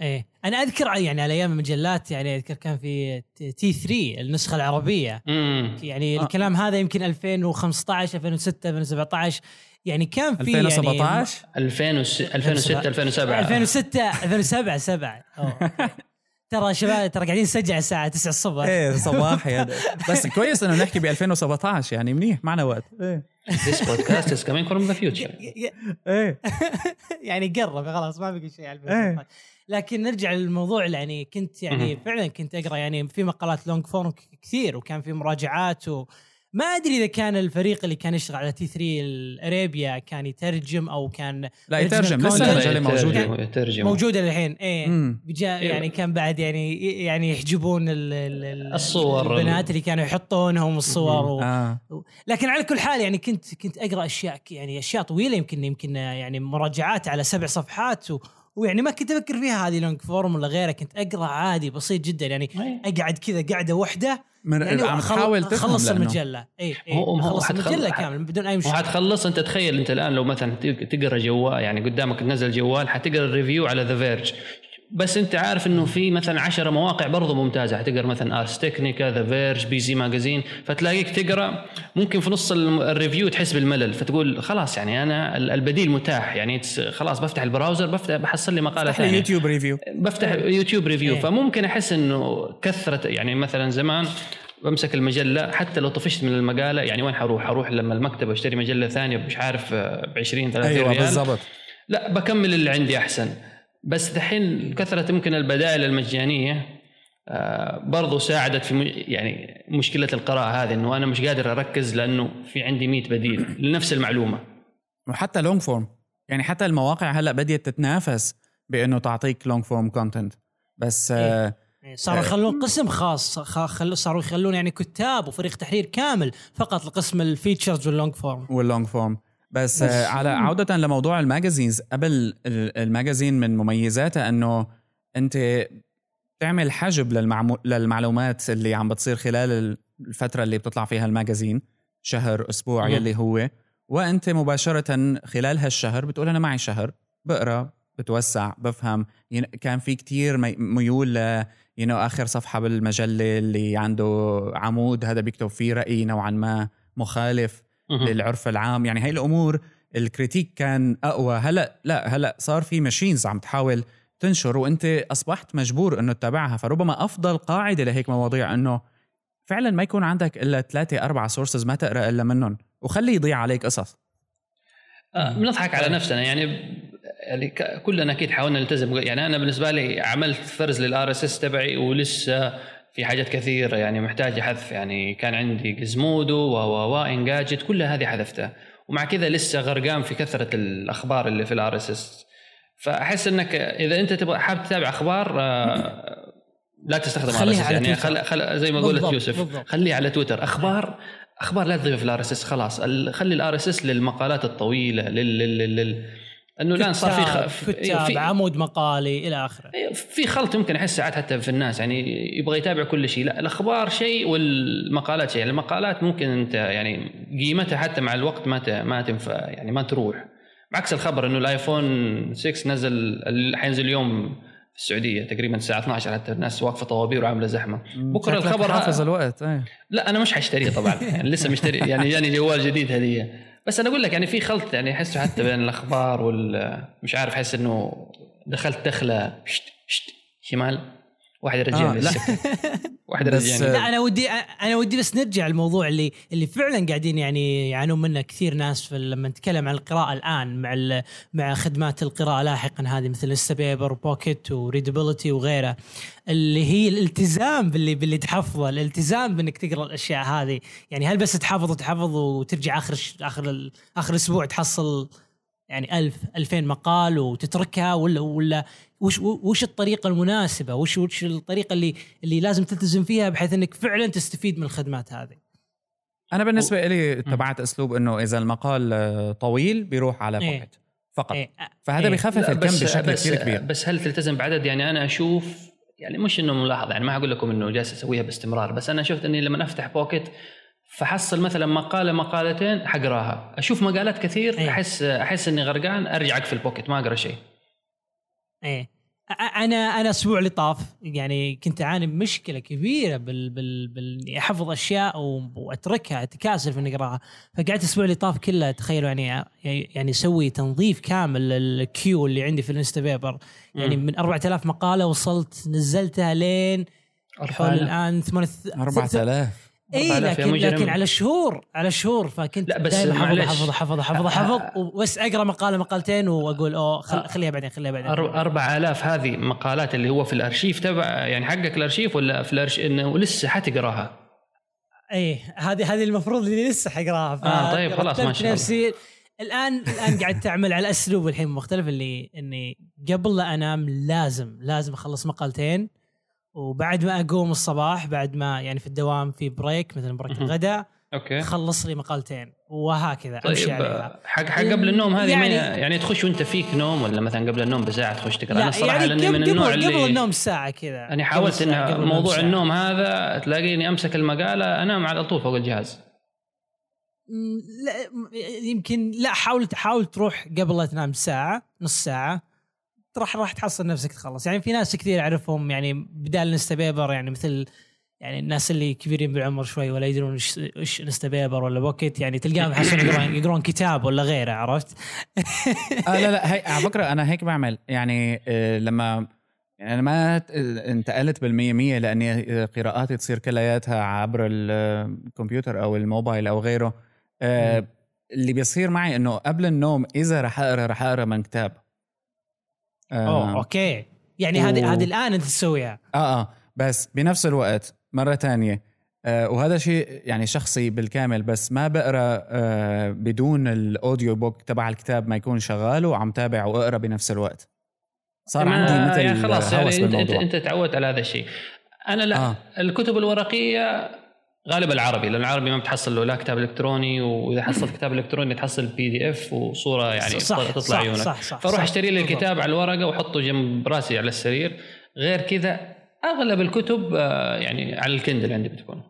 إيه. أنا أذكر يعني على أيام المجلات يعني أذكر كان في تي 3 النسخة العربية. امم يعني آه. الكلام هذا يمكن 2015 2006 2017 يعني كان في 2017 2006 2006 2007 2006 2007 7 أوه. ترى شباب ترى قاعدين نسجل على الساعة 9 الصبح. إيه صباحي هذا. بس كويس إنه نحكي ب 2017 يعني منيح معنا وقت. إيه. This podcast is coming from the future. إيه. يعني قرب خلاص ما بقي شيء على إيه. لكن نرجع للموضوع يعني كنت يعني. فعلا كنت أقرأ يعني في مقالات لونج فورم كثير وكان في مراجعات وما أدري إذا كان الفريق اللي كان يشتغل على T3 ال Arabia كان يترجم أو كان لا يترجم لسه. المجله موجوده يترجم- يترجم موجودة إيه. بجا إيه. يعني كان بعد يعني يعني يحجبون ال ال ال الصور. البنات اللي كانوا يحطونهم الصور و... آه لكن على كل حال يعني كنت كنت أقرأ أشياء يعني أشياء طويلة يمكن يمكن يعني مراجعات على سبع صفحات و... ويعني ما كنت أفكر فيها هذه long form ولا غيرها كنت أقرأ عادي بسيط جدا. يعني أي. أقعد كذا قاعدة واحدة من يعني عم تحاول أخلص المجلة. اي هو أخلص المجلة ح- كامل بدون أي مشكلة. وحتخلص أنت تخيل أنت الآن لو مثلا تق- تقرأ جوال يعني قدامك تنزل جوال حتقرأ ال review على The Verge بس انت عارف انه في مثلا عشرة مواقع برضو ممتازة. حتقرا مثلا Ars Technica The Verge بي زي magazine فتلاقيك تقرأ. ممكن في نص ال review تحس بالملل فتقول خلاص يعني أنا ال- البديل متاح. يعني خلاص بفتح ال browser بفتح بحصل لي مقالة ثانية. يوتيوب ريفيو. بفتح YouTube review. إيه. فممكن أحس إنه كثره يعني مثلا زمان بمسك المجلة حتى لو طفشت من المقالة يعني وين حروح؟ أروح لما المكتبه أشتري مجلة ثانية مش عارف ب 20 30 أيوه ريال. بالضبط. لا بكمل اللي عندي أحسن. بس دحين كثرة يمكن البدائل المجانية آه، برضو ساعدت في م- يعني مشكلة القراءة هذه إنه أنا مش قادر أركز لأنه في عندي 100 بديل لنفس المعلومة. وحتى long form يعني حتى المواقع هلأ بديت تتنافس بإنه تعطيك long form content بس آه إيه، صاروا إيه. يخلون قسم خاص خ- خلو صاروا يخلون يعني كتاب وفريق تحرير كامل فقط لقسم ال features وال long form وال long form بس, آه على عودة لموضوع ال magazines قبل ال- ال magazine من مميزاتها أنه أنت تعمل حجب للمعمو... للمعلومات اللي عم بتصير خلال الفترة اللي بتطلع فيها ال magazine شهر أسبوع مهم. يلي هو وأنت مباشرة خلال هالشهر بتقول أنا معي شهر بقرأ بتوسع بفهم كان في كتير مي- ميول ل you know, آخر صفحة بالمجلة اللي عنده عمود هذا بيكتب فيه رأي نوعا ما مخالف. للعرف العام. يعني هاي الأمور ال critique كان أقوى. هلأ لا هلأ صار في machines عم تحاول تنشر وأنت أصبحت مجبور إنه تتابعها. فربما أفضل قاعدة لهيك مواضيع إنه فعلا ما يكون عندك إلا ثلاثة أربعة sources ما تقرأ إلا منهم. وخلي يضيع عليك قصص. آه، بنضحك على نفسنا. يعني يعني ك- كلنا أكيد حاولنا نلتزم. يعني أنا بالنسبة لي عملت فرز لل RSS تبعي ولسه في حاجات كثيرة يعني محتاجه حذف يعني كان عندي Gizmodo و و و Engadget كلها هذه حذفتها ومع كذا لسه غرقان في كثرة الأخبار اللي في ال RSS فأحس إنك إذا أنت تبغى حابب تتابع أخبار آه، لا تستخدم خليها RSS. على يعني تويتر. خل... خل... زي ما قلت يوسف بالضبط. خليه على تويتر أخبار أخبار لا تضيفها في ال RSS خلاص خلي ال RSS للمقالات الطويلة لل لل, لل... إنه الآن صار في كتاب, خ... كتاب في... عمود مقالي إلى آخره. في خلط يمكن أحس ساعات حتى في الناس يعني يبغى يتابع كل شيء. لا الأخبار شيء والمقالات شيء. يعني المقالات ممكن أنت يعني قيمتها حتى مع الوقت ما ت- ما تنفع يعني ما تروح. بعكس الخبر إنه ال iPhone 6 نزل حينزل اليوم في السعودية تقريبا الساعة 12 حتى الناس واقفة طوابير وعاملة زحمة. بكرة الخبر حافظ الوقت إيه لا أنا مش حاشتريه طبعا. يعني لسه مشتري يعني جاني جوال جديد هدية. بس أنا أقول لك يعني في خلط يعني احسه حتى بين الأخبار وال مش عارف أحس إنه دخلت دخلة شمال. واحد يرجعني آه، لا. واحد بس- يرجعني لا أنا ودي أنا ودي بس نرجع الموضوع اللي اللي فعلا قاعدين يعني يعانون منه كثير ناس في لما نتكلم عن القراءة الآن مع ال- مع خدمات القراءة لاحقا هذه مثل انستا بيبر وبوكيت وريدابيلتي وغيرها اللي هي الالتزام باللي باللي تحفظه الالتزام بإنك تقرأ الأشياء هذه. يعني هل بس تحفظ وتحفظ وترجع آخر آخر ال- آخر الأسبوع تحصل يعني ألف ألفين مقال وتتركها ولا ولا وش وش الطريقة المناسبة وش وش الطريقة اللي اللي لازم تلتزم فيها بحيث إنك فعلا تستفيد من الخدمات هذه أنا بالنسبة لي اتبعت أسلوب إنه إذا المقال طويل بيروح على إيه. بوكيت فقط إيه. فهذا إيه. بيخفف الكم بشكل كثير كبير بس هل تلتزم بعدد يعني أنا أشوف يعني مش إنه ملاحظة يعني ما أقول لكم إنه جالس أسويها باستمرار بس أنا شفت إني لما أفتح بوكيت فحصل مثلا مقالة مقالتين حقراها أشوف مقالات كثير إيه. أحس أحس إني غرقان ارجع اقفل بوكيت ما أقرأ شيء إيه أنا أنا الأسبوع اللي طاف يعني كنت أعاني بمشكله كبيرة بال بال بال إني أحفظ أشياء و- وأتركها أتكاسل في اقراها فقعدت الأسبوع اللي طاف كله تخيلوا يعني يعني أسوي تنظيف كامل لل queue اللي عندي في الانستا بيبر يعني. من 4000 مقالة وصلت نزلتها لين حول 4000. الآن 8 4000 اي 4000 يا لكن. لكن على شهور على شهور فكنت لا، بس دائما احفظ معلش. احفظ احفظ احفظ احفظ بس أقرأ مقالة مقالتين وأقول أوه خل آه. خليها بعدين خليها بعدين أر- 4000 هذه مقالات اللي هو في الأرشيف تبع يعني حقك الأرشيف ولا في الارشيف إنه لسه حتقراها إيه هذه هذه المفروض اللي لسه حقراها آه، طيب، خلاص، ما شاء الله. نفسي الآن الآن قاعد تعمل على أسلوب الحين مختلف اللي إني قبل لا أنام لازم لازم أخلص مقالتين وبعد ما أقوم الصباح بعد ما يعني في الدوام في break مثلا break. الغداء okay. اخلص لي مقالتين. وهكذا أمشي طيب عليها. حق حق قبل النوم هذه يعني- يعني, يعني تخش وأنت فيك نوم ولا مثلا قبل النوم بساعة تخش تقرأ؟ أنا الصراحة يعني لأني قبل من قبل, النوع قبل اللي النوم ساعة كذا. قبل حاولت إن قبل موضوع. النوم هذا تلاقيني أمسك المقالة أنام على طول فوق الجهاز. لا يمكن لا حاول حاول تروح قبل لا تنام ساعة نص ساعة. راح راح تحصل نفسك تخلص. يعني في ناس كثير أعرفهم يعني بدال انستا بيبر يعني مثل يعني الناس اللي كبيرين بالعمر شوي ولا يدرون إيش إيش انستا بيبر ولا بوكيت يعني تلقاهم يحسون يقرون يقرون كتاب ولا غيره عرفت؟ آه لا لا هي على فكرة أنا هيك بعمل. يعني آه لما يعني أنا ما انتقلت بالمية مية لأني قراءاتي تصير كلياتها عبر الكمبيوتر أو الموبايل أو غيره. آه اللي بيصير معي إنه قبل النوم إذا رح أقرأ رح أقرأ من كتاب. أوه آه, okay. يعني و- هذه هذه الآن أنت تسويها. آه آه. بس بنفس الوقت مرة تانية آه وهذا شيء يعني شخصي بالكامل بس ما بقرأ آه بدون ال audio book تبع الكتاب ما يكون شغال وعم تابع وأقرأ بنفس الوقت. صار عندي مثل يعني خلاص يعني هوس انت أنت, تعودت على هذا الشيء. أنا لا. آه. الكتب الورقية غالبا العربي لأن العربي ما بتحصل له لا كتاب إلكتروني وإذا حصلت كتاب إلكتروني تحصل PDF وصورة يعني صح تطلع صح عيونك صح صح فاروح. اشتري لي. الكتاب على الورقة واحطه جنب راسي على السرير غير كذا أغلب الكتب آه، يعني على الكندل عندي بتكون.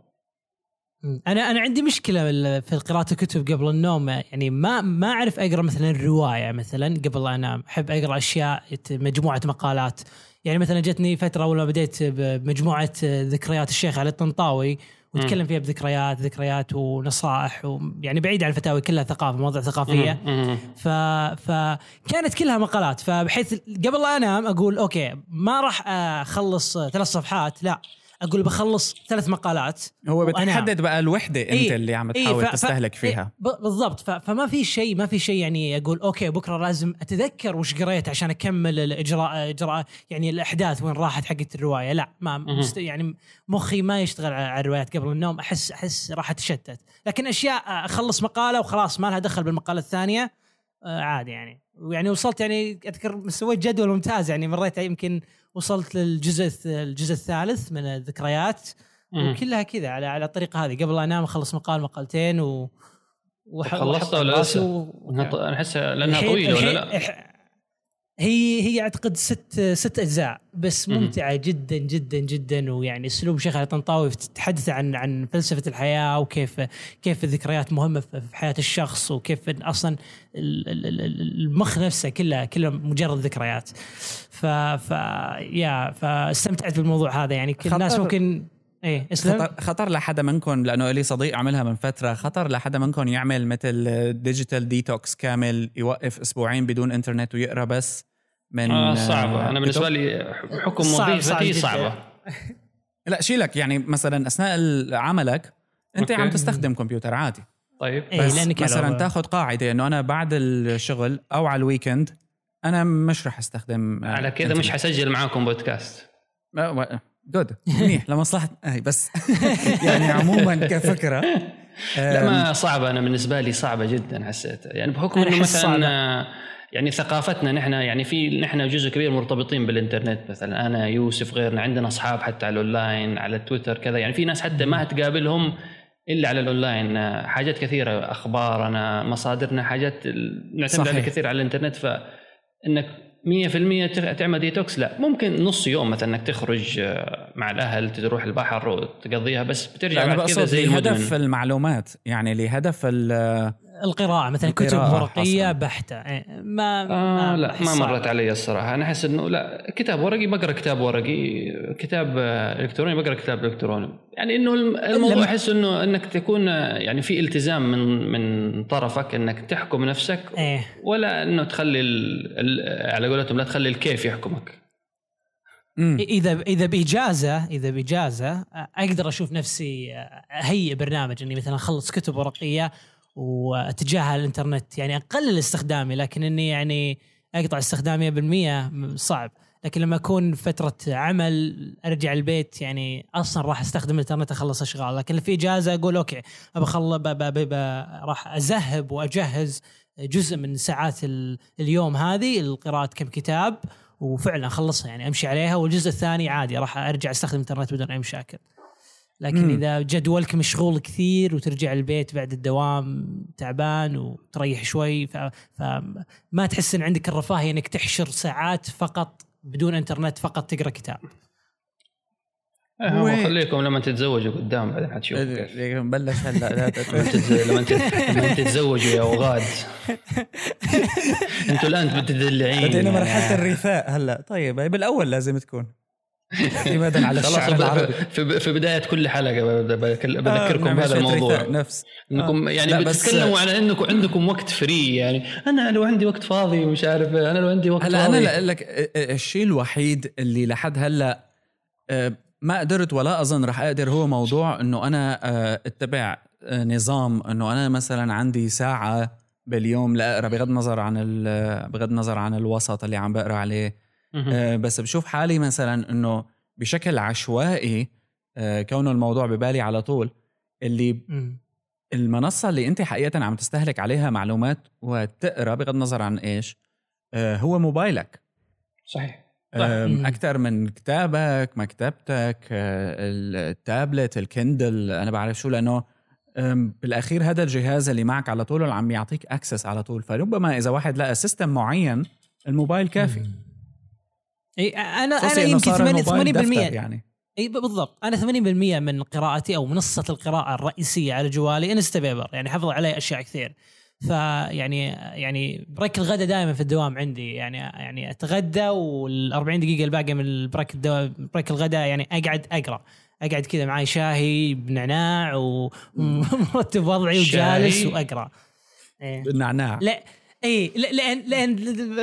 أنا أنا عندي مشكلة في قراءة الكتب قبل النوم يعني ما ما أعرف أقرأ مثلا رواية مثلا قبل انام أحب أقرأ أشياء مجموعة مقالات يعني مثلا جتني فترة اول ما بديت بمجموعة ذكريات الشيخ علي الطنطاوي وتكلم فيها بذكريات ذكريات ونصائح ويعني بعيد عن الفتاوي كلها ثقافة مواضيع ثقافية. ف... فكانت كلها مقالات. فبحيث قبل لا أنام أقول okay ما راح أخلص ثلاث صفحات لا. أقول بخلص ثلاث مقالات هو. بتحدد بقى الوحدة أنت إيه، اللي عم إيه، تحاول ف- تستهلك إيه، فيها. ب- بالضبط. ف- فما في شيء ما في شيء يعني أقول okay بكرة لازم أتذكر وش قريت عشان أكمل الاجزاء أجزاء يعني الأحداث وين راحت حقت الرواية. لا ما. مست يعني مخي ما يشتغل على على الروايات قبل النوم. احس أحس راح أتشتت. لكن أشياء أخلص مقالة وخلاص ما لها دخل بالمقالة الثانية آه، عادي يعني. ويعني وصلت يعني أذكر سويت جدول ممتاز يعني مريت يمكن وصلت للجزء الجزء الثالث من الذكريات. وكلها كذا على على الطريقة هذه قبل أنام أخلص مقال مقالتين و وح- خلصتها ولا لسه؟ و- أنا أحسها لأنها طويلة ولا لا؟ هي هي أعتقد ست ست أجزاء بس. ممتعة جدا جدا جدا ويعني أسلوب شيخ علي طنطاوي تتحدث عن عن فلسفة الحياة وكيف كيف الذكريات مهمة في حياة الشخص وكيف أصلا ال- ال- ال- المخ نفسه كله كله مجرد ذكريات ف ف يا فاستمتعت بالموضوع هذا يعني كل الناس ممكن إيه اسلم خطر, خطر لحدا منكم لأنه لي صديق عملها من فترة خطر لحدا منكم يعمل مثل digital detox كامل يوقف أسبوعين بدون إنترنت ويقرأ بس من آه صعبة أنا بالنسبة. لي حكم صعب- صعب وظيفتي. صعبة لا شيلك يعني مثلا أثناء عملك أنت okay. عم تستخدم كمبيوتر عادي طيب إيه، بس لأنك مثلا تاخذ قاعدة إنه أنا بعد الشغل أو على ال weekend أنا مش رح أستخدم آه، على كذا مش. حسجل معاكم بودكاست جود. منيح لمصلحه اي بس. يعني عموما كفكرة. لا ما صعبة. أنا بالنسبة لي صعبة جدا حسيت. يعني بحكم إنه مثلا صعبة. آه، يعني ثقافتنا نحن يعني في نحن جزء كبير مرتبطين بالإنترنت. مثلا أنا يوسف غيرنا عندنا أصحاب حتى على الأونلاين على تويتر كذا. يعني في ناس حتى ما تقابلهم إلا على الأونلاين. آه، حاجات كثيرة. أخبارنا مصادرنا حاجات نعتمد. عليها كثير على الإنترنت. فإنك 100% تغ- تعمل ديتوكس لا. ممكن نص يوم مثلا إنك تخرج آه، مع الأهل تروح البحر وتقضيها بس بترجع بعد كذا زي لهدف المدمن المعلومات يعني لهدف القراءة مثلا كتب القراءة ورقية حصل. بحتة إيه، ما آه لا أحس ما. مرت علي الصراحة أنا أحس إنه لا كتاب ورقي بقرأ كتاب ورقي كتاب آه، إلكتروني بقرأ كتاب إلكتروني يعني إنه الم- الموضوع أحس إنه إنك تكون آه، يعني في التزام من من طرفك إنك تحكم نفسك إيه ولا إنه تخلي على قولتهم لا تخلي الكيف يحكمك مم. إذا إذا بإجازة إذا بإجازة أقدر أشوف نفسي أهيئ برنامج إني مثلا أخلص كتب ورقية واتجاهل الانترنت يعني اقلل استخدامي لكن إني يعني أقطع استخدامي بالمية صعب. لكن لما أكون فترة عمل أرجع البيت يعني أصلا راح أستخدم الانترنت أخلص أشغال. لكن في إجازة أقول okay ابى راح أذهب وأجهز جزء من ساعات ال- اليوم هذه لقراءه كم كتاب وفعلا أخلصها يعني أمشي عليها. والجزء الثاني عادي راح أرجع أستخدم الانترنت بدون أي مشاكل. لكن مم. إذا جدولك مشغول كثير وترجع البيت بعد الدوام تعبان وتريح شوي فما تحس إن عندك الرفاهية إنك تحشر ساعات فقط بدون إنترنت فقط تقرأ كتاب هو وين؟ خليكم لما تتزوجوا قدام بعدين حتشوفوا كيف بلش هلا لا لما لما تت- لما تتزوجوا يا أوغاد أنتوا الآن بتدلعين بدينا. مرحلة الرثاء هلا طيب بالأول لازم تكون اعتمادا على خلاص الشعر العربي في, في بداية كل حلقة آه، بذكركم نعمل بهذا الموضوع نفس إنكم آه. يعني بتتكلموا على إنكم عندكم وقت فري يعني أنا لو عندي وقت فاضي ومش عارف أنا لو عندي وقت هلا أنا فاضي لأقول لك آه، آه، الشيء الوحيد اللي لحد هلا آه، ما قدرت ولا أظن رح أقدر هو موضوع إنه أنا آه، أتبع آه، نظام إنه أنا مثلا عندي ساعة باليوم لاقرا بغض النظر عن ال- بغض النظر عن الوسط اللي عم بقرأ عليه. آه، بس بشوف حالي مثلا إنه بشكل عشوائي آه، كونه الموضوع ببالي على طول اللي المنصة اللي أنت حقيقة عم تستهلك عليها معلومات وتقرأ بغض النظر عن إيش آه، هو موبايلك. صحيح. مم. أكثر من كتابك مكتبتك آه، ال tablet ال Kindle أنا بعرف شو لأنه آم، بالأخير هذا الجهاز اللي معك على طول اللي عم يعطيك access على طول. فربما إذا واحد لقى system معين الموبايل كافي. إي أنا أنا يمكن صار 80 الموبايل 80% دفتر يعني. إي بالضبط. أنا 80% من قراءتي أو منصة القراءة الرئيسية على جوالي Instapaper يعني حفظ عليه أشياء كثير. فيعني يعني break الغداء دائما في الدوام عندي. يعني يعني أتغدى وال 40 دقيقة الباقية من ال break الدو... break الغداء يعني أقعد أقرأ. أقعد كذا معي شاهي بنعناع ومرتب وضعي؟ وجالس وأقرأ. إيه. النعناع لا إي ل- لأن لأن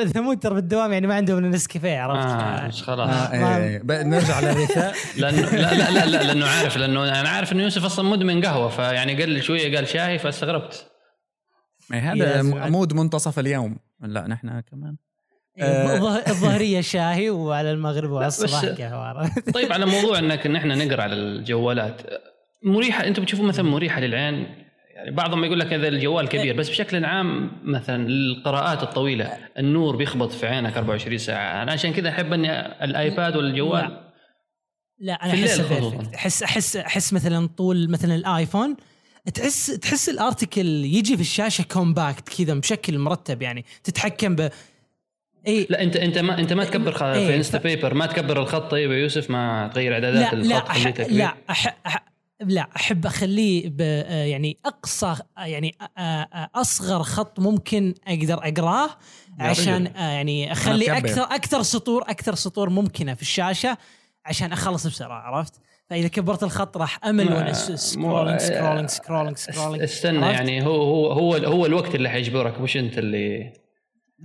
ثمود ترى بالدوام يعني ما عندهم نسكافيه عرفت؟ آه خلاص؟ آه إيه، إيه. نرجع للرثاء. لأنه لا لا لا, لا لأنه عارف لأنه أنا عارف إنه يوسف أصلا مدمن قهوة فيعني قال لي شوية قال شاي فاستغربت. إيه، هذا لازم- مود منتصف اليوم. لا نحن كمان. إيه، الظه- الظهرية شاهي وعلى المغرب وعلى الصباح قهوة عرفت؟ طيب على موضوع إنك نحن نقرأ على الجوالات مريحة أنتم بتشوفوا مثلا مريحة للعين؟ يعني بعضهم يقول لك هذا الجوال كبير بس بشكل عام مثلا القراءات الطويلة النور بيخبط في عينك 24 ساعة. أنا عشان كذا أحب إني ال iPad ولا الجوال لا أنا أحس أحس أحس أحس مثلا طول مثلا ال iPhone تحس تحس ال article يجي في الشاشة compact كذا بشكل مرتب يعني تتحكم ب اي لا أنت أنت ما أنت ما تكبر خ... إيه، في Insta paper ما تكبر الخط. طيب يا يوسف ما تغير اعدادات لا الخط لا أح لا أح أح لا أحب أخليه ب آه، يعني أقصى آه، يعني آه، أصغر خط ممكن أقدر أقراه عشان يعني أخلي. أكثر أكثر سطور أكثر سطور ممكنة في الشاشة عشان أخلص بسرعة عرفت؟ فإذا كبرت الخط راح أمل وأنا scrolling scrolling scrolling scrolling استنى يعني هو هو هو هو الوقت اللي حيجبرك مش أنت اللي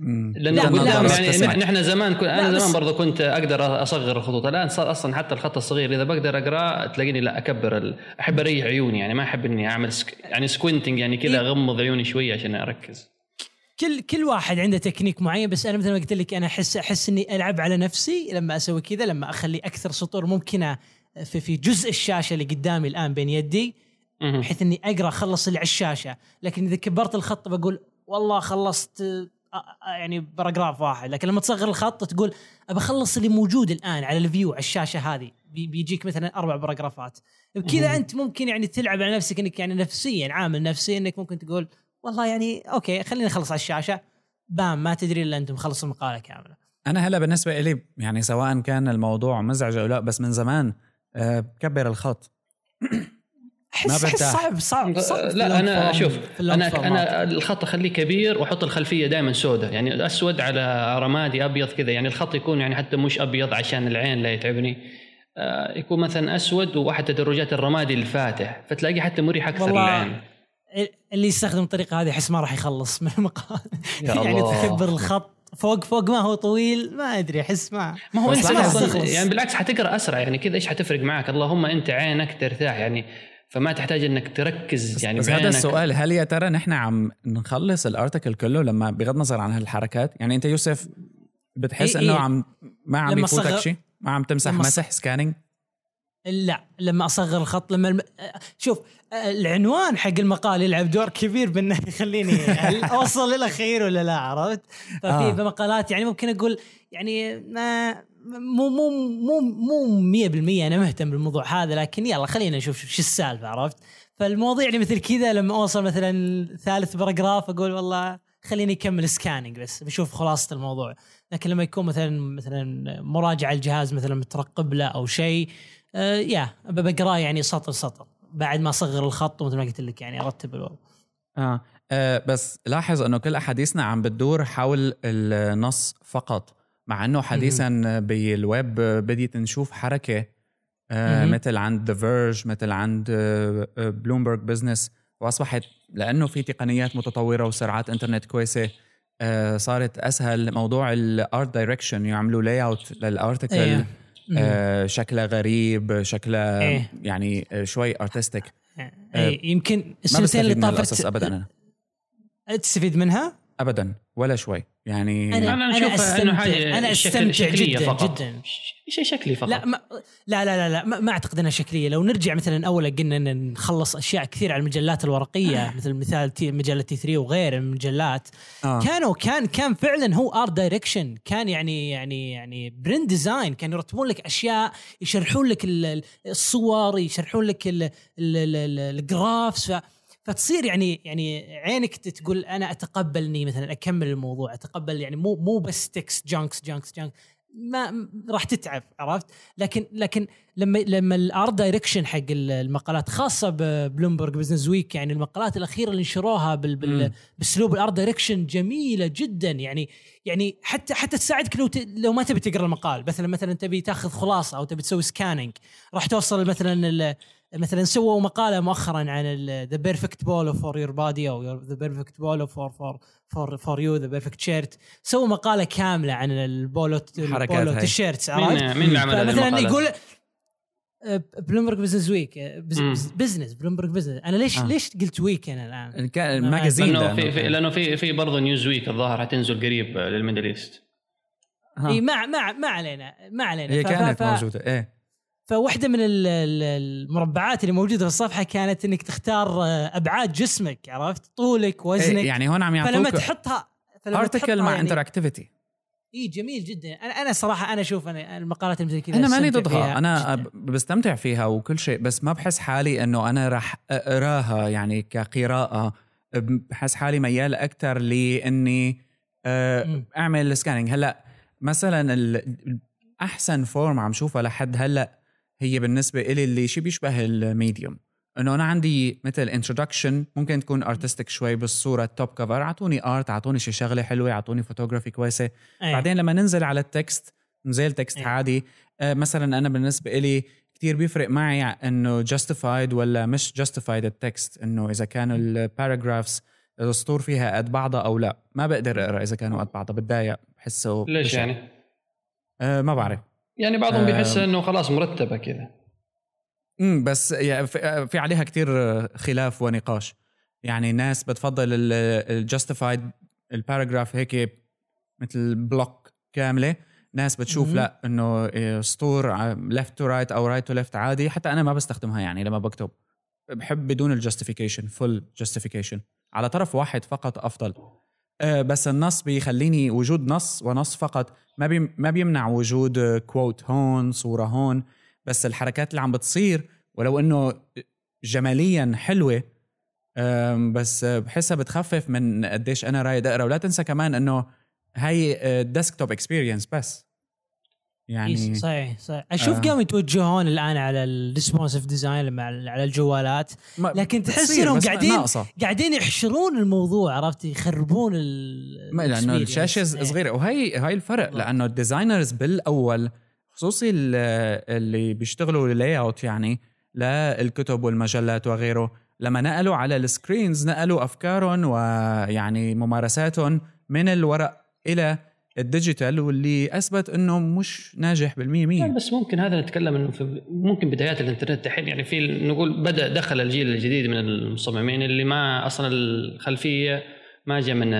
مم. لأنه لا، لا، يعني نحن- زمان كن... لا، أنا زمان برضو كنت أقدر أصغر الخطوط الآن صار أصلا حتى الخط الصغير إذا بقدر اقراه تلاقيني لا أكبر ال... أحب أريح عيوني يعني ما أحب إني أعمل squ... يعني squinting يعني كذا إيه. أغمض عيوني شوية عشان أركز كل كل واحد عنده تكنيك معين بس أنا مثل ما قلت لك أنا أحس أحس إني ألعب على نفسي لما أسوي كذا لما أخلي أكثر سطور ممكنة في في جزء الشاشة اللي قدامي الآن بين يدي. بحيث إني أقرأ أخلص اللي على الشاشة لكن إذا كبرت الخط بقول والله خلصت يعني paragraph واحد. لكن لما تصغر الخط تقول أبى أخلص اللي موجود الآن على ال view على الشاشة هذه. بي- بيجيك مثلا أربع paragraph ات. بكذا مهم. أنت ممكن يعني تلعب على نفسك إنك يعني نفسيا عامل نفسي إنك ممكن تقول والله يعني أوكي خليني أخلص على الشاشة. بام ما تدري إلا انت مخلص المقالة كاملة. أنا هلا بالنسبة لي يعني سواء كان الموضوع مزعج أو لا بس من زمان آه، بكبر الخط. احس أحس. صعب صعب, صعب في لا أنا شوف أنا. أنا الخط أخليه كبير وأحط الخلفية دائما سوداء يعني أسود على رمادي أبيض كذا يعني الخط يكون يعني حتى مش أبيض عشان العين لا يتعبني آه، يكون مثلا أسود واحد تدرجات الرمادي الفاتح فتلاقيه حتى مريح أكثر والله للعين اللي يستخدم الطريقة هذه أحس ما راح يخلص من المقال يعني. تكبر الخط فوق فوق ما هو طويل ما أدري أحس ما ما هو انت أصلا. يعني بالعكس حتقرأ أسرع يعني كذا إيش حتفرق معك اللهم أنت عينك ترتاح يعني فما تحتاج إنك تركز بس, يعني بس هذا. السؤال هل يا ترى نحن عم نخلص الارتكل كله لما بغض النظر عن هالحركات يعني أنت يوسف بتحس إيه إنه إيه. عم ما عم يفوتك صغر- شيء ما عم تمسح مسح سكاننج لا لما أصغر الخط لما الم... شوف العنوان حق المقال يلعب دور كبير بأنه يخليني أوصل للاخير ولا لا عرفت؟ ففي. آه. مقالات يعني ممكن أقول يعني ما مو مو مو مو 100% أنا مهتم بالموضوع هذا لكن يلا خلينا نشوف شو السالفة عرفت؟ فالمواضيع اللي مثل كذا لما أوصل مثلا ثالث paragraph أقول والله خليني أكمل scanning بس بشوف خلاصة الموضوع لكن لما يكون مثلا مثلا مراجعة الجهاز مثلا مترقب له أو شيء آه يا بقراه يعني سطر سطر بعد ما أصغر الخط ومثل ما قلت لك يعني أرتب الوضع آه. آه بس لاحظ إنه كل أحاديثنا عم بتدور حول النص فقط مع إنه حديثا بالويب بديت نشوف حركة آه. مثل عند The Verge مثل عند Bloomberg Business وأصبحت لأنه في تقنيات متطورة وسرعات إنترنت كويسة آه صارت أسهل موضوع ال art direction يعملوا layout لل article إيه. آه شكلها غريب شكلها إيه. يعني آه، شوي artistic إيه يمكن السنتين اللي طافت ابدا أنا تستفيد منها؟ ابدا ولا شوي. يعني أنا- أنا اشوفها إنه حاجة أنا شكل- أستمتع شكلية جداً- فقط. جداً. شيء شكلي فقط. لا ما لا لا لا, لا ما, ما أعتقد إنها شكلية. لو نرجع مثلا أول قلنا إن نخلص أشياء كثير على المجلات الورقية مثل مثال T مجلة T3 وغير المجلات. آه. كانوا كان كان فعلا هو art direction كان يعني يعني يعني print design كانوا يرتبون لك أشياء يشرحون لك ال- ال- الصور يشرحون لك ال- ال- ال- ال- ال graphs فتصير يعني يعني عينك تقول أنا أتقبل إني مثلا أكمل الموضوع أتقبل يعني مو مو بس text chunks chunks chunks ما راح تتعب عرفت لكن لكن لما لما ال art direction حق ال- المقالات خاصة ب Bloomberg Businessweek يعني المقالات الأخيرة اللي نشروها بال بال مم. بأسلوب ال art direction جميلة جدا يعني يعني حتى حتى تساعدك لو ت... لو ما تبي تقرأ المقال مثلا مثلا تبي تاخذ خلاصة أو تبي تسوي scanning راح توصل مثلا. مثلا سووا مقالة مؤخرا عن the perfect polo for your body أو the perfect polo for for for for you the perfect shirt سووا مقالة كاملة عن البولو حركات ال polo. T-shirts عرفت؟ مين مين اللي عمل المقالة؟ يقول Bloomberg Businessweek. business بلومبرج business أنا ليش آه. ليش قلت ويك أنا الآن؟ كان ال magazine لأنه في, في لأنه في في برضه نيوز ويك الظاهر حتنزل قريب للميدل إيست ها. إي ما ما ما علينا ما علينا هي كانت موجودة إيه فواحدة من ال- ال- المربعات اللي موجودة في الصفحة كانت إنك تختار آه، أبعاد جسمك عرفت؟ طولك وزنك. إيه يعني هون عم فلما يعطوك تحطها فلما article مع يعني interactivity اي جميل جدا. أنا أنا صراحة أنا أشوف أنا المقالات اللي كذا أنا ماني ضدها. أنا جداً. بستمتع فيها وكل شيء بس ما بحس حالي إنه أنا راح أقراها يعني كقراءة. بحس حالي ميال أكثر لإني آه،. أعمل scanning هلأ مثلا أحسن form عم شوفها لحد هلأ هي بالنسبة إلي اللي شي بيشبه الميديوم إنه أنا عندي مثل introduction ممكن تكون artistic شوي بالصورة ال top cover اعطوني art اعطوني شي شغلة حلوة اعطوني فوتوغرافي كويسة أي. بعدين لما ننزل على ال text نزل text إيه. عادي آه، مثلا أنا بالنسبة إلي كتير بيفرق معي إنه justified ولا مش justified ال text إنه إذا كانوا ال paragraphs السطور فيها قد بعضها أو لا ما بقدر أقرأ إذا كانوا قد بعضها بتضايق بحسه ليش بشع. يعني؟ آه ما بعرف يعني بعضهم. بيحس إنه خلاص مرتبة كذا. امم بس يعني في عليها كتير خلاف ونقاش. يعني ناس بتفضل ال justified ال paragraph هيك مثل block كاملة. ناس بتشوف مهم. لا إنه سطور left to right أو right to left عادي. حتى أنا ما بستخدمها يعني لما بكتب. بحب بدون ال justification full justification على طرف واحد فقط أفضل. بس النص بيخليني وجود نص ونص فقط. ما ما بيمنع وجود quote هون صورة هون. بس الحركات اللي عم بتصير ولو إنه جماليا حلوة بس بحسها بتخفف من قديش أنا رايد أقرأ. ولا تنسى كمان إنه هاي desktop experience بس. يعني يعني صحيح صحيح أشوف آه. قاموا يتوجهون الآن على ال responsive design على الجوالات لكن تحس إنهم قاعدين ناقصة قاعدين يحشرون الموضوع عرفت يخربون ال experience. ما لأنه الشاشة. صغيرة وهي هاي الفرق. لأنه ال designers بالأول خصوصي ال- اللي بيشتغلوا layout يعني للكتب والمجلات وغيره لما نقلوا على ال screens نقلوا أفكارهم ويعني ممارساتهم من الورق إلى ال digital واللي أثبت انه مش ناجح بالمية لا، مية بس ممكن هذا نتكلم إنه في ممكن بدايات الإنترنت الحين يعني في نقول بدأ دخل الجيل الجديد من المصممين اللي ما أصلا الخلفية ما جاء من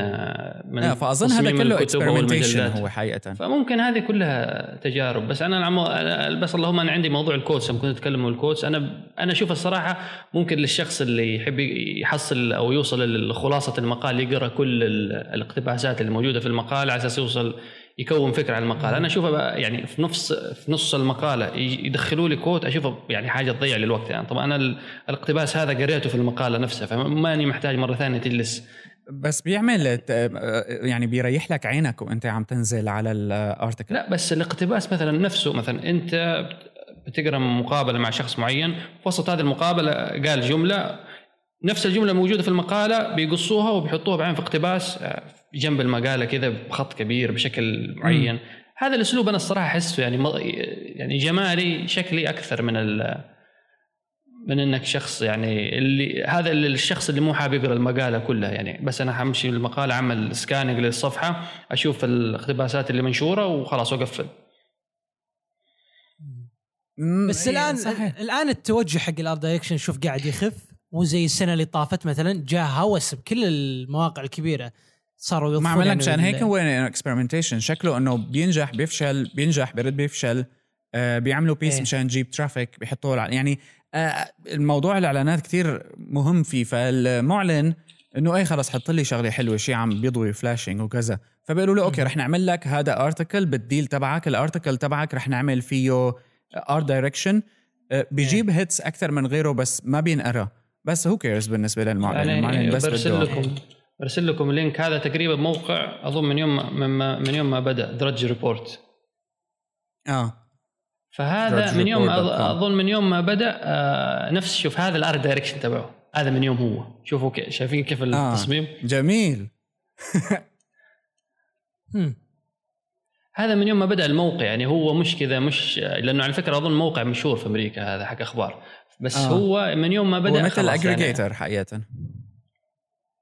من لا فأظن هذا كله experimentation. هو حقيقة. فممكن هذه كلها تجارب. بس أنا العمو... بس اللهم أنا عندي موضوع ال quotes. لما كنت أتكلم عن ال quotes أنا أنا أشوف الصراحة ممكن للشخص اللي يحب يحصل أو يوصل لخلاصة المقال يقرأ كل ال- الاقتباسات اللي موجودة في المقال على أساس يوصل يكون فكرة عن المقال. أنا أشوفها بقى يعني في نص في نص المقالة يدخلوا لي quote اشوفها يعني حاجة تضيع لي الوقت. يعني طبعا أنا ال- الاقتباس هذا قريته في المقالة نفسها فماني محتاج مرة ثانية تجلس بس بيعمل يعني بيريح لك عينك وانت عم تنزل على الأرتكل. لا بس الاقتباس مثلا نفسه مثلا أنت بتقرأ مقابلة مع شخص معين وسط هذه المقابلة قال جملة نفس الجملة موجودة في المقالة بيقصوها وبيحطوها بعدين في اقتباس آه، جنب المقالة كذا بخط كبير بشكل معين. هذا الأسلوب أنا الصراحة أحسه يعني م- يعني جمالي شكلي أكثر من ال من إنك شخص يعني اللي هذا اللي الشخص اللي مو حابب يقرأ المقالة كلها يعني بس أنا حمشي المقاله أعمل سكاننج للصفحة أشوف الاقتباسات اللي منشورة وخلاص وأقفل بس إيه، الآن صحيح. الآن التوجه حق ال art direction شوف قاعد يخف مو زي السنة اللي طافت مثلا جاء هوس بكل المواقع الكبيرة صاروا ما يضيفون عمل لك يعني عشان ال- هيك هو experimentation شكله إنه بينجح بيفشل بينجح برد بيفشل آه بيعملوا piece إيه. مشان تجيب traffic بيحطوه يعني الموضوع الإعلانات كتير مهم فيه فالمعلن إنه إيه خلص حط لي شغلة حلوة شيء عم بيضوي flashing وكذا. فبيقولوا له okay رح نعمل لك هذا article بال deal تبعك ال article تبعك رح نعمل فيه art direction بيجيب hits أكثر من غيره بس ما بينقرأ. بس who cares بالنسبة للمعلن؟ المعلن يعني بس برسل لكم برسل لكم ال link هذا تقريبا موقع أظن من يوم من, من يوم ما بدأ درج ريبورت آه. فهذا من يوم. أظن من يوم ما بدأ آه نفس شوف هذا ال art direction تبعه هذا من يوم هو شوفوا شايفين كيف آه. التصميم جميل مم. هذا من يوم ما بدأ الموقع يعني هو مش كذا مش لأنه على فكرة أظن موقع مشهور في أمريكا هذا حق أخبار بس آه. هو من يوم ما بدأ هو مثل خلاص يعني. aggregator حقيقة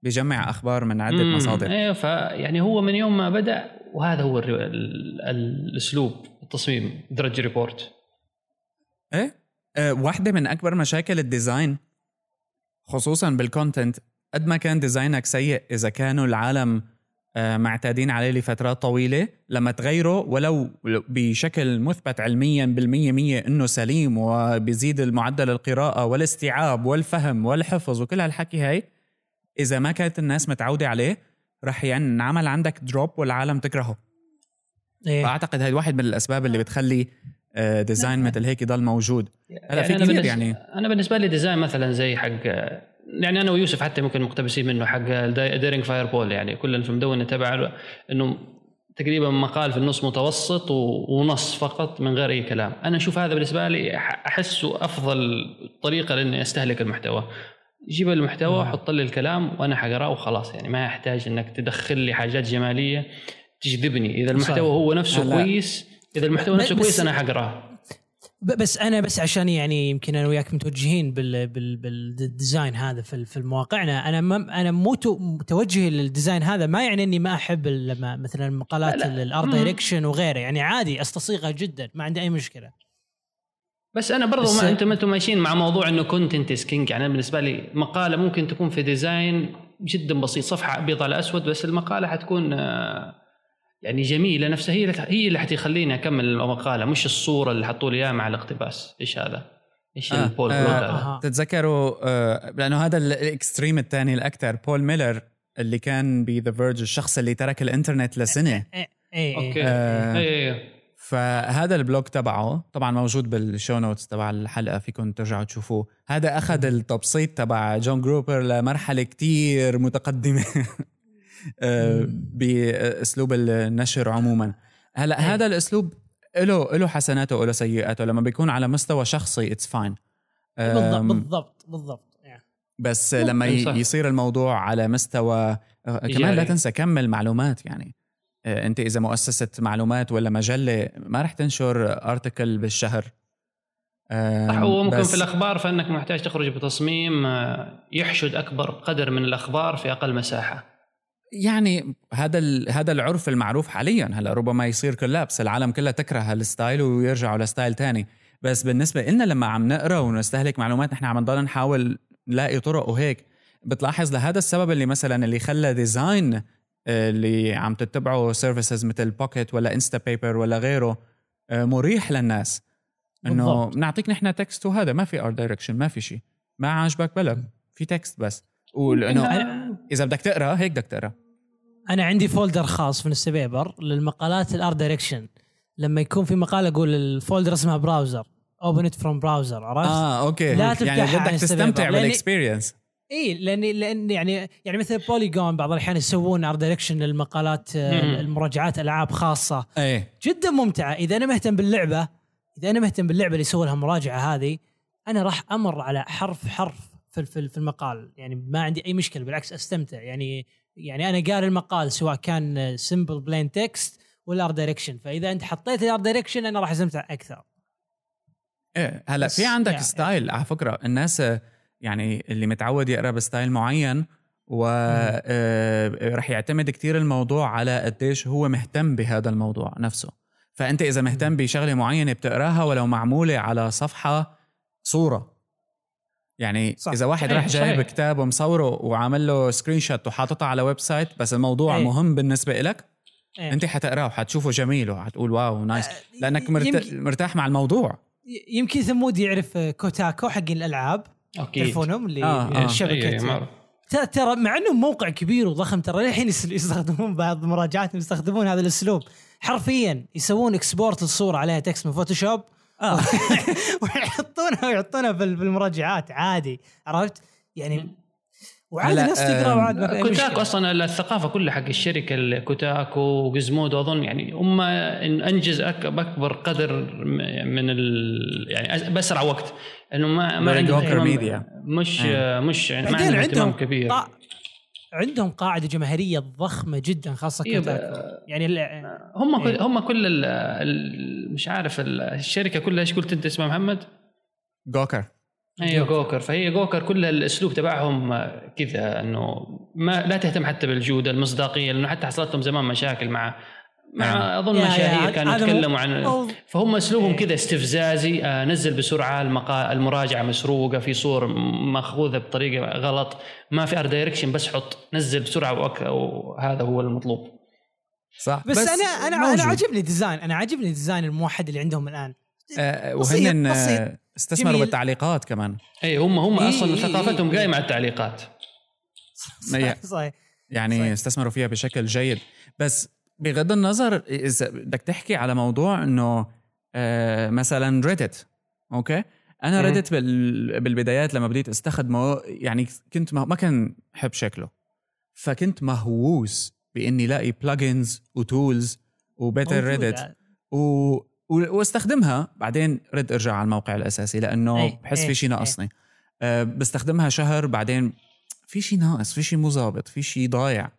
بيجمع أخبار من عدة مصادر أيوه فيعني هو من يوم ما بدأ وهذا هو الأسلوب التصميم درج ريبورت إيه؟ أه واحدة من أكبر مشاكل ال design خصوصا بال content قد ما كان design ك سيء إذا كانوا العالم آه، معتادين عليه لفترات طويلة لما تغيره ولو بشكل مثبت علميا بالمية مية إنه سليم وبيزيد المعدل القراءة والاستيعاب والفهم والحفظ وكل هالحكي هاي إذا ما كانت الناس متعودة عليه رح ينعمل عندك drop والعالم تكرهه. إيه. فأعتقد هاي واحد من الأسباب اللي بتخلي آه، design مثل هيك يضل موجود. هلا في أنا كثير يعني. أنا بالنسبة لي design مثلا زي حق يعني أنا ويوسف حتى ممكن مقتبسين منه حق ديرينج فاير بول يعني كلنا في المدونه تبع إنه تقريبا مقال في النص متوسط ونص فقط من غير أي كلام. أنا أشوف هذا بالنسبة لي أحسه أفضل طريقة لإني أستهلك المحتوى. جيب المحتوى حط لي الكلام وأنا حقراه وخلاص يعني ما يحتاج إنك تدخل لي حاجات جمالية. تجذبني إذا المحتوى صحيح. هو نفسه هلا. كويس إذا المحتوى نفسه كويس أنا حقراه بس أنا بس عشان يعني يمكن أنا وياك متوجهين بال بال بال design هذا في في مواقعنا أنا ما أنا مو تو- متوجه لل design هذا ما يعني إني ما أحب لما مثلا مقالات لا، لا. ال art. direction وغيره يعني عادي أستصيغها جدا ما عندي أي مشكلة بس أنا برضو بس- ما أنتم أنتم ماشيين مع موضوع إنه content is king يعني بالنسبة لي مقالة ممكن تكون في design جدا بسيط صفحة أبيض على أسود بس المقالة حتكون آه، يعني جميلة نفسها هي اللي- هي اللي حتخليني أكمل المقالة مش الصورة اللي حطوا لي إياها مع الاقتباس إيش هذا؟ إيش آه، ال pull آه، هذا؟ أها. تتذكروا آه، لأنه هذا ال- ال extreme الثاني الأكثر بول ميلر اللي كان ب The Verge الشخص اللي ترك الإنترنت لسنة إيه إيه أوكي آه. إيه، إيه. فهذا ال blog تبعه طبعا موجود بال show notes تبع الحلقة فيكم ترجعوا تشوفوه هذا أخذ التبسيط تبع جون جروبر لمرحلة كتير متقدمة آه، بأسلوب النشر عموما هلا إيه. هذا الأسلوب له له حسناته وله سيئاته لما بيكون على مستوى شخصي it's fine بالضبط بالضبط بالضبط يعني. بس لما. يصير الموضوع على مستوى آه، كمان لا. تنسى كم المعلومات يعني آه، انت إذا مؤسسة معلومات ولا مجلة ما رح تنشر article بالشهر صح هو ممكن بس في الأخبار فإنك محتاج تخرج بتصميم آه، يحشد أكبر قدر من الأخبار في أقل مساحة يعني هذا هذا العرف المعروف حاليا. هلأ ربما يصير collapse العالم كلها تكره هال style ويرجعوا ل style تاني. بس بالنسبة لنا لما عم نقرأ ونستهلك معلومات نحن عم نضل نحاول نلاقي طرق وهيك. بتلاحظ لهذا السبب اللي مثلا اللي خلى design آه، اللي عم تتبعه services مثل Pocket ولا Instapaper ولا غيره آه، مريح للناس. إنه. بنعطيك نحن text وهذا ما في art direction ما في شيء. ما عاجبك بلا في text بس. ولأنه إذا بدك تقرأ هيك بدك تقرأ. أنا عندي folder خاص في Instapaper للمقالات ال art direction لما يكون في مقال أقول ال folder اسمها browser open it from browser عرفت؟ آه أوكي. لا يعني بدك تستمتع السبيبر، بال experience إي لأن لأن يعني يعني مثل Polygon بعض الأحيان يسوون art direction للمقالات آه،. المراجعات ألعاب خاصة. إيه جدا ممتعة. إذا أنا مهتم باللعبة إذا أنا مهتم باللعبة اللي يسوي لها مراجعه هذه أنا راح أمر على حرف حرف في في في المقال. يعني ما عندي أي مشكلة بالعكس أستمتع. يعني يعني أنا قاري المقال سواء كان simple plain text ولا art direction فإذا أنت حطيت ال art direction أنا راح استمتع أكثر. إيه هلا في عندك يعني- style على فكرة. الناس آه، يعني اللي متعود يقرأ ب style معين ورح يعتمد كتير الموضوع على قديش هو مهتم بهذا الموضوع نفسه. فأنت إذا مهتم بشغلة معينة بتقراها ولو معمولة على صفحة صورة. يعني صح. إذا واحد صحيح، راح جايب صحيح. كتاب ومصوره وعامل له screenshot وحاططها على website بس الموضوع أي. مهم بالنسبة لك إيه. أنت حتقراه وحتشوفه جميل وحتقول wow nice آه، لأنك مرت... يمكن- مرتاح مع الموضوع يمكن ثمود يعرف Kotaku حقين الألعاب أكيد تعرفونهم اللي آه، آه. أي- أي، معروف. ترى ترى مع إنه موقع كبير وضخم ترى للحين يس- يستخدمون بعض مراجعاتهم يستخدمون هذا الأسلوب حرفيا يسوون export للصورة عليها text من Photoshop آه. ويحطونها ويحطونها في المراجعات عادي عرفت؟ يعني وعادي الناس تقرأ آم، وعاد ما في أي Kotaku. أصلا الثقافة كلها حق الشركة ال- Kotaku و Gizmodo أظن يعني هم إن أنجز بأكبر قدر من ال يعني بأسرع وقت انه ما ما عندهم Media. مش أي. مش يعني ما عندهم عندهم كبير عندهم قاعدة جماهيرية ضخمة جدا خاصة إيه، كوتاكو يعني ال- هم كل إيه. هم كل ال ال مش عارف ال- الشركة كلها إيش قلت أنت اسمها محمد؟ جوكر أيوه جوكر فهي جوكر كل الأسلوب تبعهم كذا إنه ما لا تهتم حتى بالجودة المصداقية لأنه حتى حصلت لهم زمان مشاكل مع مع أظن يا- يا، مشاهير كانوا يتكلموا عن فهم أسلوبهم إيه. كذا استفزازي آه، نزل بسرعة المقا... المراجعة مسروقة في صور مأخوذة بطريقة غلط ما في art direction بس حط نزل بسرعة وأك... وهذا هو المطلوب صح بس, أنا أنا أنا موجود. عاجبني design أنا عاجبني ال design الموحد اللي عندهم الآن آه، بسيط- وهن آه،. استثمروا جميل. بالتعليقات كمان اي هم هم إيه، أصلا إيه، ثقافتهم إيه. قايمة على التعليقات صحيح صحيح يعني صحيح. استثمروا فيها بشكل جيد بس بغض النظر إذا بدك تحكي على موضوع إنه آه مثلا Reddit أوكي؟ أنا. Reddit بال بالبدايات لما بديت أستخدمه يعني كنت ما, ما كان حب شكله. فكنت مهووس بإني لاقي plugins و tools و better. Reddit و... واستخدمها. بعدين رد ارجع على الموقع الأساسي لأنه إيه، بحس إيه، في شيء ناقصني. أه بستخدمها شهر بعدين في شيء ناقص في شيء مو ظابط في شيء ضايع.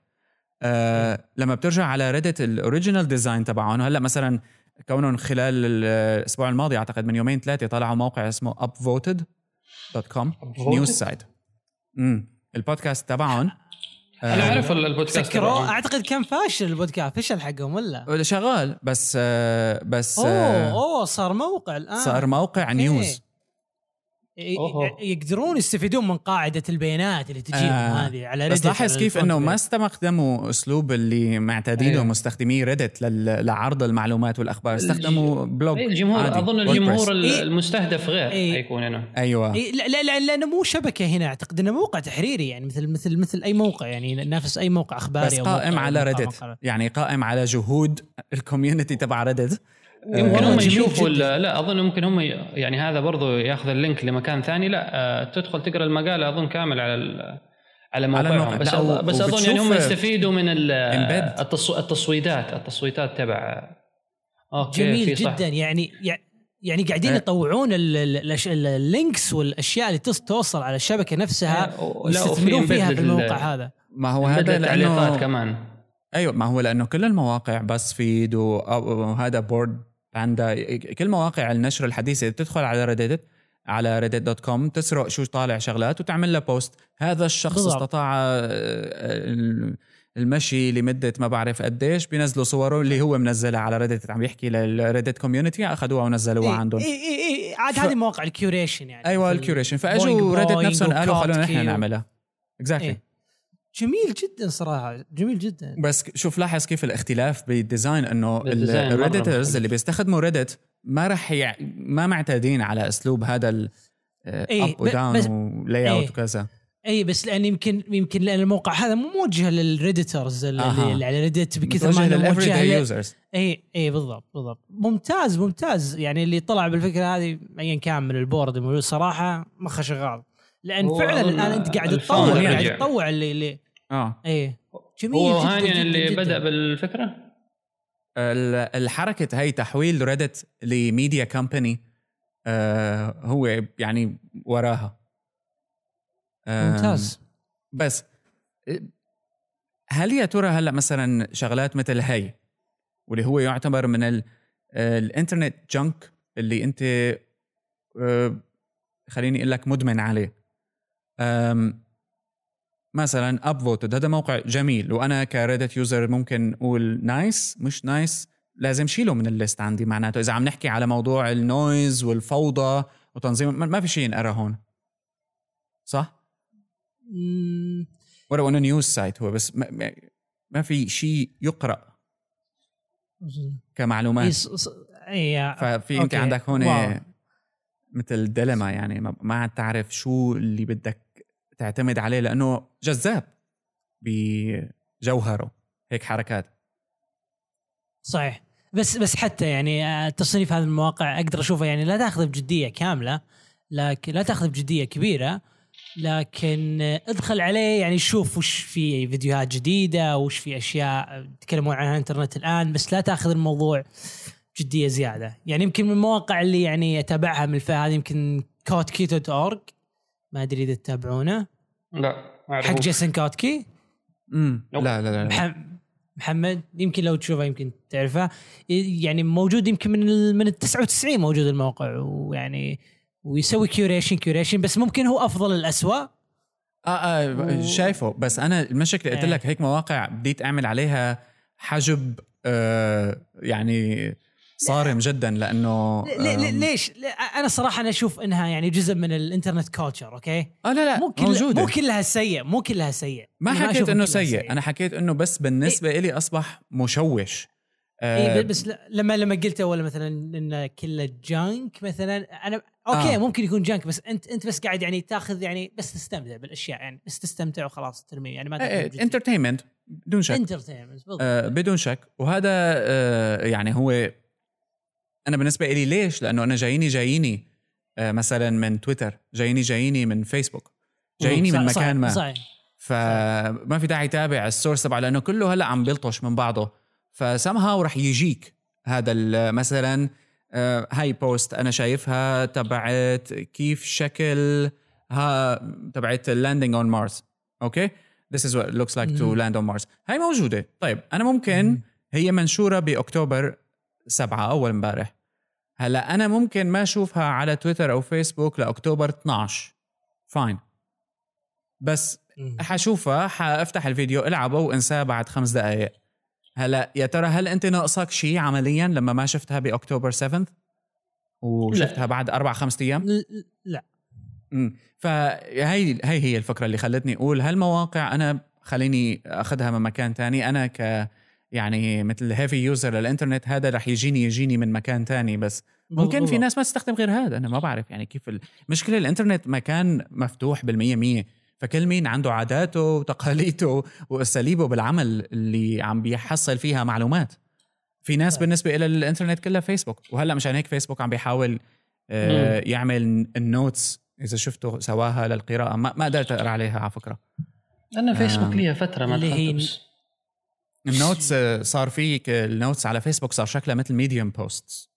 أه لما بترجع على Reddit ال original design تبعهم هلا مثلا كونهم خلال الأسبوع الماضي أعتقد من يومين ثلاثة طلعوا موقع اسمه upvoted.com news site امم البودكاست تبعهم أنا آه، اعرف البودكاست تبعهم. أعتقد كان فاشل البودكاست فشل حقهم ولا؟ شغال بس آه، بس أوه آه، أوه صار موقع الآن. صار موقع. news يقدرون يستفيدون من قاعدة البيانات اللي تجيهم آه. هذه على بس Reddit لاحظ على كيف إنه ما. استخدموا أسلوب اللي معتادينه أيوه. مستخدمي Reddit لل- لعرض المعلومات والأخبار استخدموا blog إيه، الجمهور عادي، أظن. الجمهور إيه. المستهدف غير إيه. حيكون هنا أيوه إيه، لا لا لا لأنه مو شبكة هنا أعتقد إنه موقع تحريري يعني مثل مثل مثل أي موقع يعني نفس أي موقع أخباري بس أو قائم موقع- على Reddit. يعني قائم على جهود ال community تبع Reddit يمكن والله هم يشوفوا جداً. لا أظن ممكن هم يعني هذا برضو يأخذ ال link لمكان ثاني لا آه، تدخل تقرأ المقاله أظن كامل على على موقعهم الموقع. بس لا، و- أظ- بس أظن يعني هم وبتشوف- يستفيدوا من التصويتات التصويتات تبع أوكي جميل في صح جدا يعني يعني- يعني قاعدين. يطوعون ال- ال- الأش- ال links والأشياء اللي تص- توصل على الشبكة نفسها يستثمرون فيها في ال- الموقع هذا ما هو هذا التعليقات كمان أيوه ما هو لأنه كل المواقع بس فيد وهذا Bored Panda كل مواقع النشر الحديثة بتدخل على Reddit على Reddit dot com تسرق شو طالع شغلات وتعمل لها post هذا الشخص بالضبط. استطاع آه، المشي لمدة ما بعرف قديش بينزلوا صوره اللي هو منزلها على Reddit عم يحكي لل Reddit community أخذوها ونزلوها عندهم. اي اي اي عاد ف- هذه مواقع ال curation يعني. أيوه ال curation فأجوا Boing نفسهم قالوا خلونا نحن نعملها. exactly إيه. جميل جدا صراحة جميل جدا بس شوف لاحظ كيف الاختلاف بال design إنه مختلف. اللي بيستخدموا Reddit ما رح يع... ما معتادين على أسلوب هذا ال إيه، up و down بس- و layout. وكذا اي بس لأن يمكن يمكن لأن الموقع هذا مو موجه لل Redditors اللي, أها. اللي على Reddit بكثر ما أنه لل every موجه users اي اي بالضبط بالضبط ممتاز ممتاز يعني اللي طلع بالفكرة هذه ايا كان من ال board الموجود صراحة مخه شغال لأن هو فعلا الآن أنت قاعد تطور قاعد. تطور اللي اللي آه. اي جميل هو جدا هانيان اللي جدا. بدأ بالفكرة؟ ال- الحركة هي تحويل Reddit ل media company آه هو يعني وراها. آه ممتاز. بس هل يا ترى هلأ مثلا شغلات مثل هي واللي هو يعتبر من ال- الإنترنت junk اللي أنت آه، خليني أقول لك مدمن عليه مثلا Upvoted هذا موقع جميل وأنا ك Reddit user ممكن أقول nice مش nice لازم شيله من ال list عندي معناته. إذا عم نحكي على موضوع ال noise والفوضى وتنظيم ما- في شيء ينقرأ هون. صح؟ ولو انه news site هو بس ما, ما- في شيء يقرأ. كمعلومات. إي، ففي أنت. عندك هون. مثل dilemma يعني ما عاد تعرف شو اللي بدك تعتمد عليه لأنه جذاب بجوهره. هيك حركات. صحيح. بس بس حتى يعني آه، تصنيف هذه المواقع أقدر أشوفه يعني لا تأخذه بجدية كاملة لكن لا تأخذه بجدية كبيرة لكن ادخل عليه يعني شوف وش في فيديوهات جديدة وش في أشياء يتكلمون عنها الإنترنت الآن بس لا تأخذ الموضوع جديه زيادة. يعني يمكن من المواقع اللي يعني أتابعها من الفئة هذه يمكن كوتكي دوت اورج ما أدري إذا تتابعونه لا ما حق أعرفه. جيسون كوتكي امم. لا لا لا, لا. محمد محمد يمكن لو تشوفه يمكن تعرفه يعني موجود يمكن من ال من ال 99 موجود الموقع ويعني ويسوي curation curation بس ممكن هو أفضل الاسوء آه آه و- شايفه بس أنا المشكلة قلت إيه. لك هيك مواقع بديت أعمل عليها حجب آه يعني صارم جدا لأنه ليش؟ أنا صراحة أنا أشوف إنها يعني جزء من الإنترنت culture أوكي؟ آه لا لا مو كل موجودة. مو كلها سيء مو كلها سيء. ما أنا حكيت إنه سيء أنا حكيت إنه بس بالنسبة إلي أصبح مشوش. آه اي بس لما لما قلت أول مثلا إن كله junk مثلا أنا أوكي آه. آه. ممكن يكون junk بس انت أنت بس قاعد يعني تأخذ يعني بس تستمتع بالأشياء يعني بس تستمتع وخلاص ترمي يعني ما entertainment بدون شك. entertainment بالضبط. آه بدون شك. وهذا آه يعني هو أنا بالنسبة لي ليش؟ لأنه أنا جاييني جاييني آه، مثلا من تويتر جاييني جاييني من فيسبوك جاييني من مكان ما. صحيح. فما في داعي يتابع ال source تبعه لأنه كله هلأ عم بيلطش من بعضه. فسمها هاو رح يجيك هذا مثلا آه، هاي post أنا شايفها تبعت كيف شكل ها تبعت ال landing on Mars أوكي؟ This is what it looks like to land on Mars. هاي موجودة. طيب أنا ممكن هي منشورة بأكتوبر سبعة أول امبارح. هلا أنا ممكن ما أشوفها على تويتر أو فيسبوك لأكتوبر 12 فاين بس حشوفها حأفتح الفيديو إلعبه وإنساه بعد خمس دقائق هلا يا ترى هل أنت ناقصك شيء عمليا لما ما شفتها بأكتوبر 7 وشفتها لا. بعد أربع خمس أيام؟ لا. امم فهي هي هي الفكرة اللي خلتني أقول هالمواقع أنا خليني أخذها من مكان ثاني أنا ك يعني مثل heavy user للإنترنت هذا رح يجيني يجيني من مكان تاني بس ممكن في. ناس ما تستخدم غير هذا أنا ما بعرف يعني كيف المشكلة الإنترنت مكان مفتوح بالمية مية فكل مين عنده عاداته وتقاليده وأساليبه بالعمل اللي عم بيحصل فيها معلومات في ناس. بالنسبة إلى الإنترنت كلها فيسبوك وهلأ مشان هيك فيسبوك عم بيحاول آه يعمل ال Notes إذا شفتوا سواها للقراءة ما, ما قدرت أقرأ عليها على فكرة أنا فيسبوك آم. لي فترة ما اللي هي- ال Notes آه، صار في ال Notes على فيسبوك صار شكلها مثل Medium posts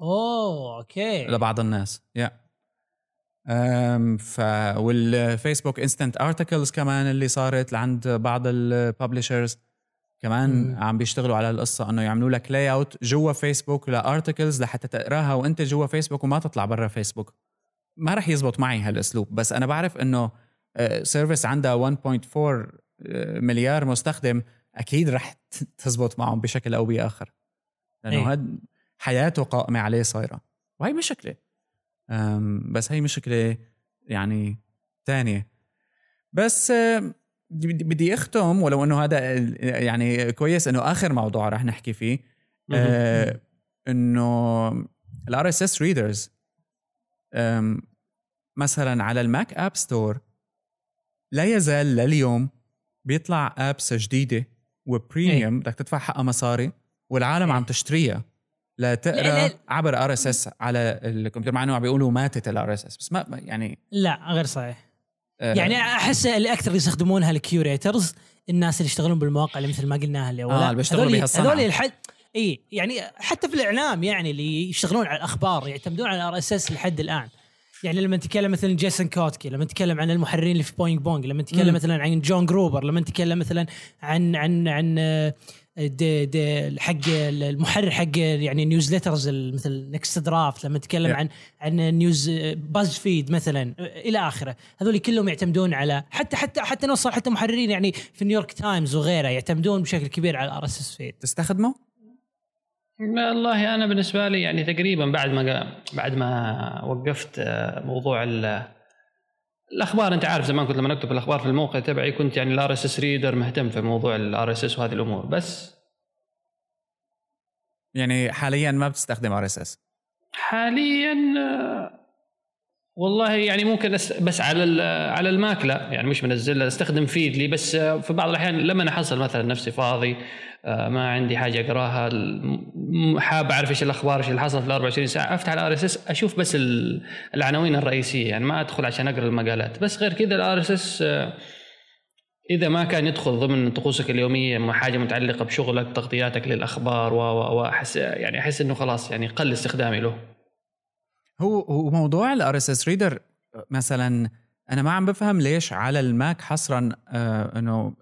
أوه أوكي. لبعض الناس يا أم ف وال Facebook Instant Articles كمان اللي صارت لعند بعض ال publishers كمان مم. عم بيشتغلوا على القصة إنه يعملوا لك layout جوا فيسبوك ل articles لحتى تقراها وأنت جوا فيسبوك وما تطلع برا فيسبوك. ما رح يزبط معي هالأسلوب بس أنا بعرف إنه سيرفيس عندها 1.4 آه، مليار مستخدم أكيد رح تزبط معهم بشكل أو بآخر. لأنه إيه. هاد حياته قائمة عليه صايرة. وهي مشكلة. بس هي مشكلة يعني تانية. بس بدي أختم ولو إنه هذا يعني كويس إنه آخر موضوع رح نحكي فيه. آه، إنه ال RSS readers مثلا على ال Mac App Store لا يزال لليوم بيطلع apps جديدة. و premium بدك تدفع حقها مصاري والعالم إيه. عم تشتريها لتقرا لا. عبر RSS على الكمبيوتر مع إنه عم بيقولوا ماتت ال RSS بس ما يعني لا غير صحيح آه، يعني أحس اللي أكثر يستخدمونها ال curators الناس اللي يشتغلون بالمواقع اللي مثل ما قلناها اللي آه، اللي بيشتغلوا. هذول الحد اي يعني حتى في الإعلام يعني اللي يشتغلون على الأخبار يعتمدون على ال RSS لحد الآن يعني لما نتكلم مثلا جيسون كوتكي لما نتكلم عن المحررين اللي في Boing Boing لما نتكلم. مثلا عن جون جروبر لما نتكلم مثلا عن عن عن آه، دي دي حق المحرر حق يعني newsletters مثل NextDraft لما نتكلم Yeah. عن عن news BuzzFeed مثلا إلى آخره هذول كلهم يعتمدون على حتى حتى حتى نوصل حتى محررين يعني في نيويورك تايمز وغيره يعتمدون بشكل كبير على ال RSS feed تستخدمه؟ والله أنا بالنسبة لي يعني تقريبا بعد ما بعد ما وقفت آه، موضوع ال- الأخبار أنت عارف زمان كنت لما نكتب الأخبار في الموقع تبعي كنت يعني ال RSS reader مهتم في موضوع ال RSS وهذه الأمور. بس يعني حاليا ما بتستخدم RSS حاليا آه، والله يعني ممكن بس على على الماك لا يعني مش منزل أستخدم فيدلي بس آه، في بعض الأحيان لما أنا أحصل مثلا نفسي فاضي آه، ما عندي حاجة أقراها حاب أعرف إيش الأخبار إيش اللي حصل في ال 24 ساعة أفتح ال RSS أشوف بس ال- العناوين الرئيسية يعني ما أدخل عشان أقرأ المقالات. بس غير كذا ال RSS إذا ما كان يدخل ضمن طقوسك اليومية مع حاجة متعلقة بشغلك تغطياتك للأخبار و و واحس يعني أحس إنه خلاص يعني قل استخدامي له. هو هو موضوع ال RSS reader مثلا أنا ما عم بفهم ليش على الماك حصرا آه إنه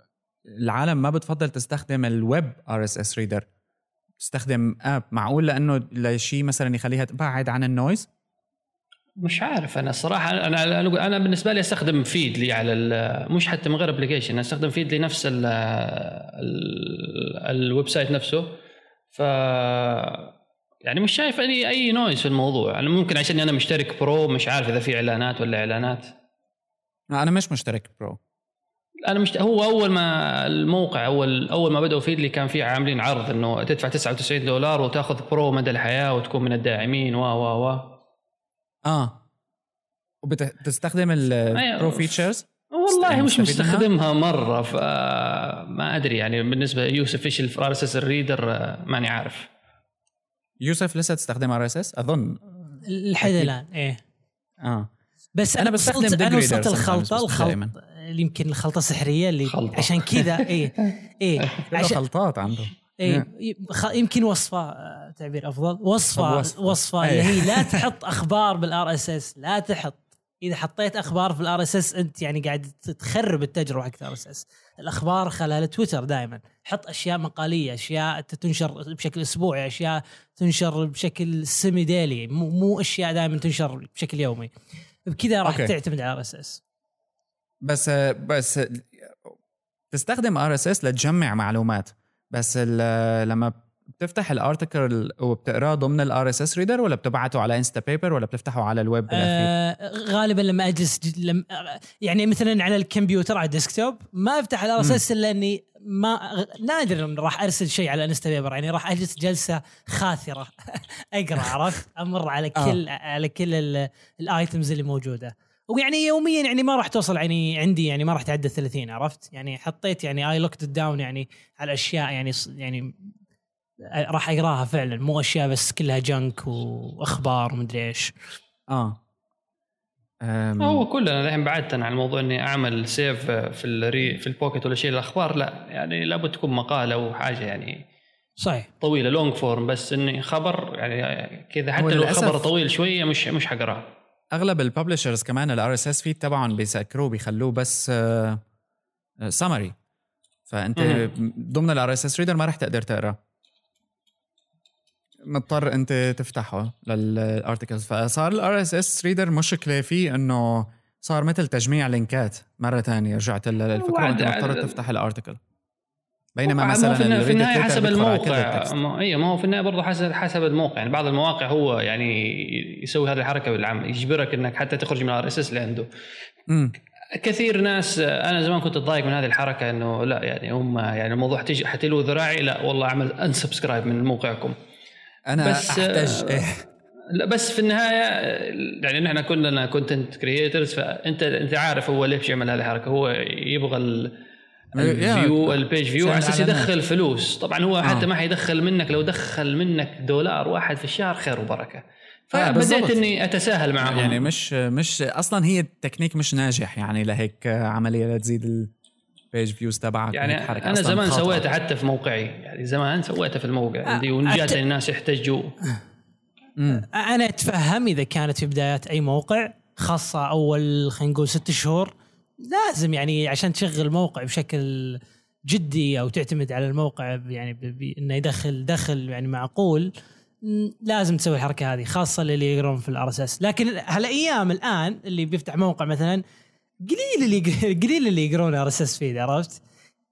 العالم ما بتفضل تستخدم ال web RSS reader تستخدم app معقول لأنه لشيء مثلا يخليها تبعد عن ال noise مش عارف أنا الصراحه أنا أنا أنا بالنسبة لي أستخدم فيدلي على ال- مش حتى من غير application أستخدم فيدلي نفس ال ال ال website نفسه. ف يعني مش شايف اي أي noise في الموضوع. أنا ممكن عشان أنا مشترك pro مش عارف إذا في إعلانات ولا إعلانات. أنا مش مشترك pro أنا مشت... هو أول ما الموقع أول أول ما بدأوا فيدلي كان في عاملين عرض إنه تدفع 99 دولار وتأخذ pro مدى الحياة وتكون من الداعمين و و و. آه. وبتستخدم. ال pro features والله يعني مش؟ مستخدمها مرة فما أدري يعني بالنسبة ليوسف إيش ال RSS ال reader ماني عارف. يوسف لسه تستخدم RSS أظن. لحد. الآن إيه. آه. بس أنا بستخدم أنا وصلت الخلطه بس الخلط دائماً. اللي يمكن الخلطة السحرية اللي خلطة. عشان كذا إيه إيه. عشان خلطات عنده إيه خ- يمكن وصفة آه، تعبير أفضل. وصفه وصفة, وصفة. اللي هي لا تحط أخبار بال RSS لا تحط. إذا حطيت أخبار في ال RSS أنت يعني قاعد تخرب التجربة حق ال RSS الأخبار خلال تويتر دائما حط أشياء مقالية أشياء تنشر بشكل أسبوعي أشياء تنشر بشكل semi daily مو, مو أشياء دائما تنشر بشكل يومي. بكذا راح أوكي. تعتمد على ال RSS بس بس تستخدم RSS لتجمع معلومات. بس لما بتفتح ال article وبتقراه ضمن ال RSS reader ولا بتبعته على انستا بيبر ولا بتفتحه على الويب؟ آه غالبا لما أجلس ج- لم آه، يعني مثلا على الكمبيوتر على ال desktop ما أفتح ال RSS إلا إني ما غ- نادر إن راح أرسل شيء على انستا بيبر يعني راح أجلس جلسة خاثرة أقرأ عرفت أمر على آه. كل على كل ال- ال items اللي موجودة ويعني يوميا يعني ما راح توصل يعني عندي يعني ما راح تعدى 30 عرفت يعني حطيت يعني اي locked down يعني على أشياء يعني يعني راح أقراها فعلا. مو أشياء بس كلها junk وأخبار ومدري إيش. آه. أم، هو كلنا الحين بعدتنا عن موضوع إني أعمل save في الري في ال Pocket ولا شيء. الأخبار لا. يعني لابد تكون مقالة أو حاجة يعني صحيح. طويلة long form بس إني خبر يعني كذا حتى لو خبر طويل شوية مش مش حقراه. أغلب ال publishers كمان ال RSS feed تبعهم بيسكروه بيخلوه بس سمري فأنت مم. ضمن ال RSS reader ما راح تقدر تقرا مضطر أنت تفتحه لل articles فصار ال RSS reader مشكلة فيه إنه صار مثل تجميع لينكات مرة ثانية رجعت للفكره انت مضطر تفتح ال article بينما مثلا في النهاية, حسب الموقع. ما أيوه ما هو في النهاية برضه حسب حسب الموقع. يعني بعض المواقع هو يعني يسوي هذه الحركة بالعمد يجبرك إنك حتى تخرج من ال RSS اللي عنده مم. كثير ناس أنا زمان كنت اتضايق من هذه الحركة إنه لا يعني هم يعني الموضوع تجي حتلوي ذراعي لا والله أعمل unsubscribe من موقعكم. أنا بس، أحتاج آه، إيه. لا بس في النهاية يعني نحن كلنا content creators فأنت أنت عارف هو ليش يعمل هذه الحركة هو يبغى ال- ال view ال page view على أساس. يدخل فلوس طبعا هو حتى آه. ما حيدخل منك لو دخل منك دولار واحد في الشهر خير وبركة آه،. فبديت إني أتساهل معهم يعني مش مش أصلا هي التكنيك مش ناجح يعني لهيك عملية لتزيد ال page views تبعك يعني أنا زمان. سويتها حتى في موقعي يعني زمان سويتها في الموقع آه، عندي ونجات أت- الناس يحتجوا. أنا أتفهم إذا كانت في بدايات أي موقع خاصة أول خلينا نقول ست شهور لازم يعني عشان تشغل موقع بشكل جدي أو تعتمد على الموقع يعني إنه يدخل دخل يعني معقول لازم تسوي الحركة هذه خاصة للي يقرون في ال RSS لكن هالأيام الآن اللي بيفتح موقع مثلا قليل اللي قليل اللي يقرون RSS feed عرفت؟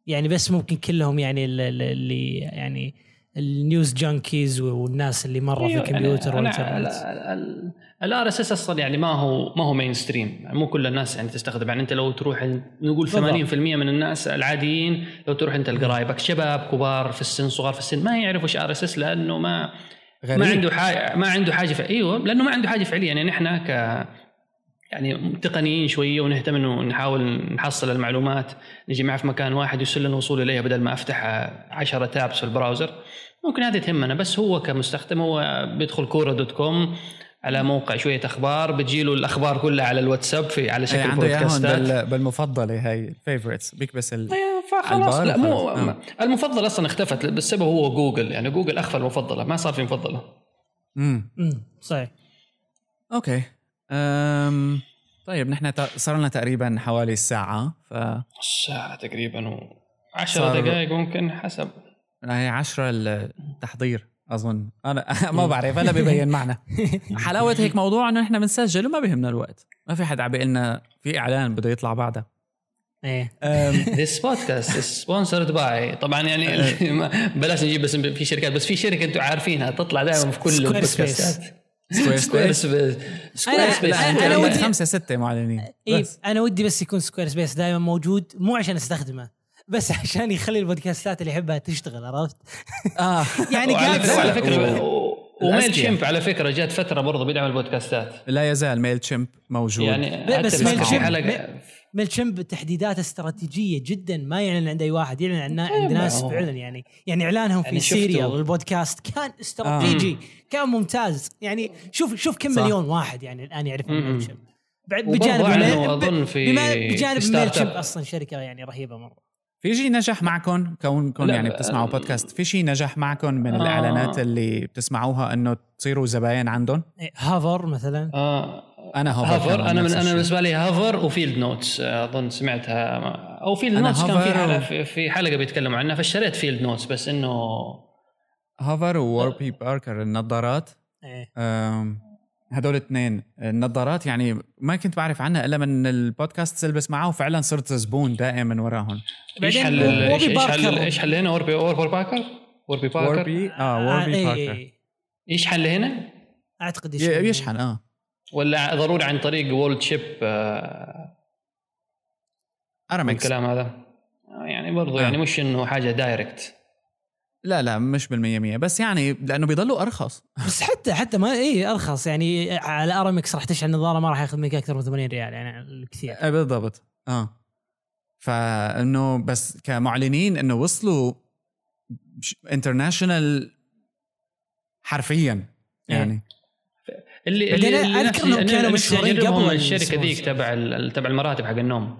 يعني بس ممكن كلهم يعني ال- ال- اللي يعني ال news junkies والناس اللي مرة في أيوة، الكمبيوتر والانترنت ال RSS أصلا يعني ما هو ما هو mainstream يعني مو كل الناس يعني تستخدم يعني أنت لو تروح نقول 80% بالضبط. من الناس العاديين لو تروح أنت لقرايبك شباب كبار في السن صغار في السن ما يعرفوا إيش RSS لأنه ما غريب ما عنده حاجة ما عنده حاجة. أيوه لأنه ما عنده حاجة فعليه يعني نحن ك يعني تقنيين شوية ونهتم إنه نحاول نحصل المعلومات نجمعها في مكان واحد يسهل لنا الوصول اليها بدل ما أفتح 10 tabs في ال browser ممكن هذه تهمنا بس هو كمستخدم هو بيدخل كورة dot com على موقع شوية أخبار بتجيله الأخبار كلها على الواتساب في على شكل عنده اياهم podcastات بال- بالمفضلة هاي ال favorites بيكبس ال... أيوة، فخلاص لا مو. آه. المفضل أصلا اختفت بالسبب هو جوجل يعني جوجل أخفى المفضلة ما صار في مفضلة مم. امم صحيح okay أم... طيب نحن صار لنا تقريبا حوالي الساعة ف ساعة تقريبا و 10 صار- دقائق ممكن حسب. هي 10 التحضير أظن. أنا ما بعرف هلا ببين معنا. حلاوة هيك موضوع إنه إحنا بنسجل وما بيهمنا الوقت. ما في حد عم بيقول لنا في إعلان بده يطلع بعدها. إيه. This podcast is sponsored by طبعا يعني بلاش نجيب بس في شركات بس في شركة أنتم عارفينها تطلع دائما في كل. ال podcastات. سكوير Squarespace سكوير أنا- سبيس أنا عندك ودي- خمسة ستة معلنين. بس. أنا ودي بس يكون Squarespace دائما موجود مو عشان أستخدمه بس عشان يخلي ال podcastات اللي يحبها تشتغل عرفت؟ آه. يعني وعلى قاعد فكره, فكرة و- و Mail. Chimp على فكرة جات فترة برضه بيدعم ال podcastات. لا يزال Mailchimp موجود. يعني بس Mailchimp- Mailchimp تحديدات استراتيجية جدا ما يعلن عند أي واحد يعلن عن عند ناس. فعلا يعني يعني إعلانهم في يعني سيريال والبودكاست كان استراتيجي كان ممتاز. يعني شوف شوف كم صح. مليون واحد يعني الآن يعرف. Mailchimp بجانب أظن في- بجانب Mailchimp. أصلا شركة يعني رهيبة مرة. في شيء نجح معكم؟ كونكم يعني بتسمعوا آه، بودكاست في شيء نجح معكم من آه. الاعلانات اللي بتسمعوها إنه تصيروا زباين عندهم؟ إيه، Hover مثلا. آه. أنا Hover Hover كمان أنا من أنا. بالنسبة لي Hover و Field Notes أظن سمعتها. أو Field Notes كان في حلقه في, حلقة بيتكلموا عنها فاشتريت Field Notes بس إنه Hover و Warby Parker النظارات. أم، هدول الاثنين النظارات يعني ما كنت بعرف عنها إلا من البودكاست اللي بسمعه وفعلا صرت زبون دائم من وراهم إيش حل إيش حل Parker. إيش حل هنا؟ Warby Warby Parker Warby Parker Warby آه آه، ووربي إيه، Parker إيه. إيش حل هنا؟ أعتقد ي- يشحن آه. ولا ضروري عن طريق World Ship Aramex الكلام هذا؟ آه، يعني برضو آه. يعني مش إنه حاجة direct لا لا مش بالمية مية بس يعني لأنه بيضلوا أرخص. بس حتى حتى ما اي أرخص. يعني على ارامكس راح تشحن نظاره ما راح ياخذ منك أكثر من 80 ريال يعني كثير آه، بالضبط. آه. فإنه بس كمعلنين إنه وصلوا international حرفيا يعني. اللي بعدين اللي أذكر نفسي- إنهم أنا كانوا مشهورين قبل الشركة. ذيك تبع ال- تبع المراتب حق النوم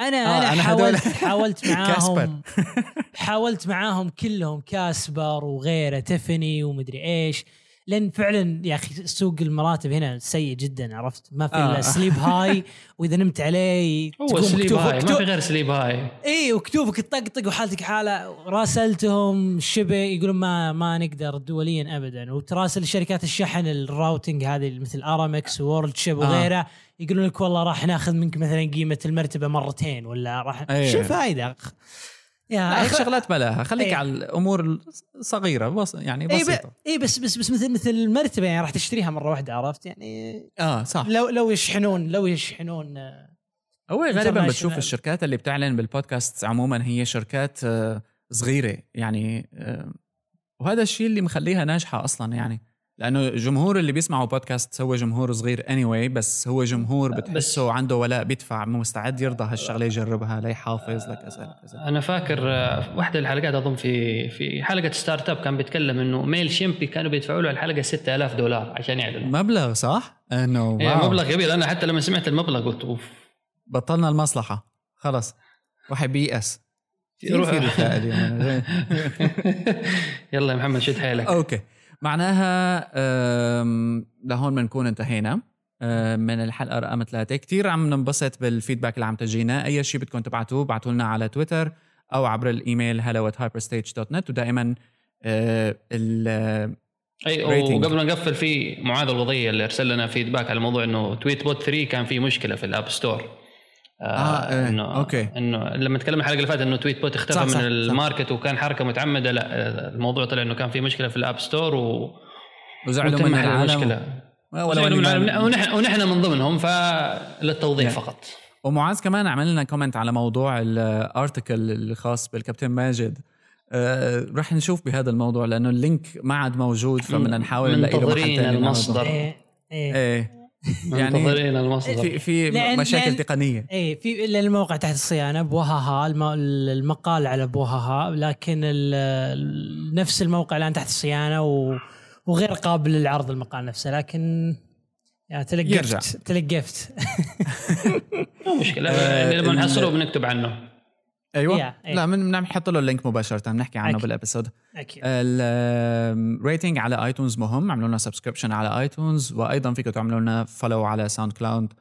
أنا آه، أنا أنا حاولت حاولت. معاهم حاولت معاهم كلهم Casper وغيره تيفاني ومدري إيش لأن فعلا يا أخي سوق المراتب هنا سيء جدا عرفت؟ ما في آه. الا Sleep High وإذا نمت عليه هو Sleep High ما في غير Sleep High اي وكتوفك تطقطق وحالتك حالة راسلتهم شبه يقولون ما ما نقدر دوليا ابدا. وتراسل شركات الشحن ال routing هذه مثل Aramex و World Ship وغيره يقولون لك والله راح ناخذ منك مثلا قيمة المرتبة مرتين ولا راح؟ أي. شو الفائده يا هيك شغلات بلاها. خليك إيه. على الأمور الصغيرة بس يعني اي بسيطة. ب... اي بس بس بس مثل مثل المرتبه يعني راح تشتريها مرة واحدة عرفت؟ يعني آه صح. لو لو يشحنون لو يشحنون آه، هو غالبا بتشوف. الشركات اللي بتعلن بالبودكاست عموما هي شركات آه، صغيرة. يعني آه، وهذا الشيء اللي مخليها ناجحة أصلا يعني. لأنه الجمهور اللي بيسمعوا بودكاست هو جمهور صغير anyway بس هو جمهور بتحسه عنده ولاء بيدفع مستعد يرضى هالشغلة يجربها ليحافظ لكذا لكذا أنا فاكر آه، واحدة الحلقات أظن في في حلقة StartUp كان بيتكلم إنه Mailchimp كانوا بيدفعوا له الحلقة 6000 دولار عشان يعلن مبلغ صح؟ إنه إيه واو. مبلغ كبير. أنا حتى لما سمعت المبلغ قلت أوف. بطلنا المصلحة. خلص واحد بيأس في روح- في اليوم. يلا يا محمد شد حيلك. okay. معناها لهون بنكون انتهينا. من الحلقة رقم ثلاثة. كتير عم ننبسط بال feedback اللي عم تجينا. أي شيء بدكم تبعتوه ابعتوا لنا على تويتر أو عبر ال email hello at hyperstage.net ودائما ال- أي. وقبل ما نقفل في معاذ الوضية اللي أرسل لنا feedback على موضوع إنه Tweetbot 3 كان في مشكلة في ال App Store آه، إيه، إنه okay. إنه لما تكلمنا الحلقة اللي فاتت إنه Tweetbot اختفى صح، من صح، صح. ال market وكان حركة متعمدة لا آه، الموضوع طلع إنه كان في مشكلة في ال App Store و وزعلوا من العالم المشكلة ولا زعلوا من العالم، ونحن ونحن من ضمنهم فللتوضيح Yeah. فقط ومعاذ كمان عمل لنا comment على موضوع ال article الخاص بالكابتن ماجد آه رح نشوف بهذا الموضوع لأنه ال link ما عاد موجود فبدنا نحاول نلاقي له. المصدر. إيه إيه إيه يعني منتظرين المصدر. في في لأن- مشاكل لأن- تقنية. إيه في الموقع تحت الصيانة بوهاها الم- المقال على بوهاها لكن نفس الموقع الآن تحت الصيانة و- وغير قابل للعرض المقال نفسه لكن يا يرجع. تلقفت. تلقفت مو مشكلة. آه، لما نحصله بنكتب عنه. أيوه. Yeah. لا من بنحط له ال link مباشرة بنحكي عنه أكيد. بال episode أكيد. ال rating على iTunes مهم. عملوا لنا subscription على iTunes وأيضا فيكم تعملوا لنا follow على SoundCloud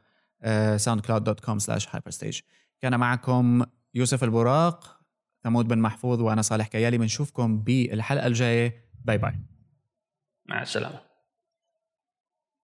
soundcloud dot com slash hyperstage كان معكم يوسف البراق ثمود بن محفوظ وأنا صالح كيالي. بنشوفكم بالحلقة الجاية. باي باي مع السلامة.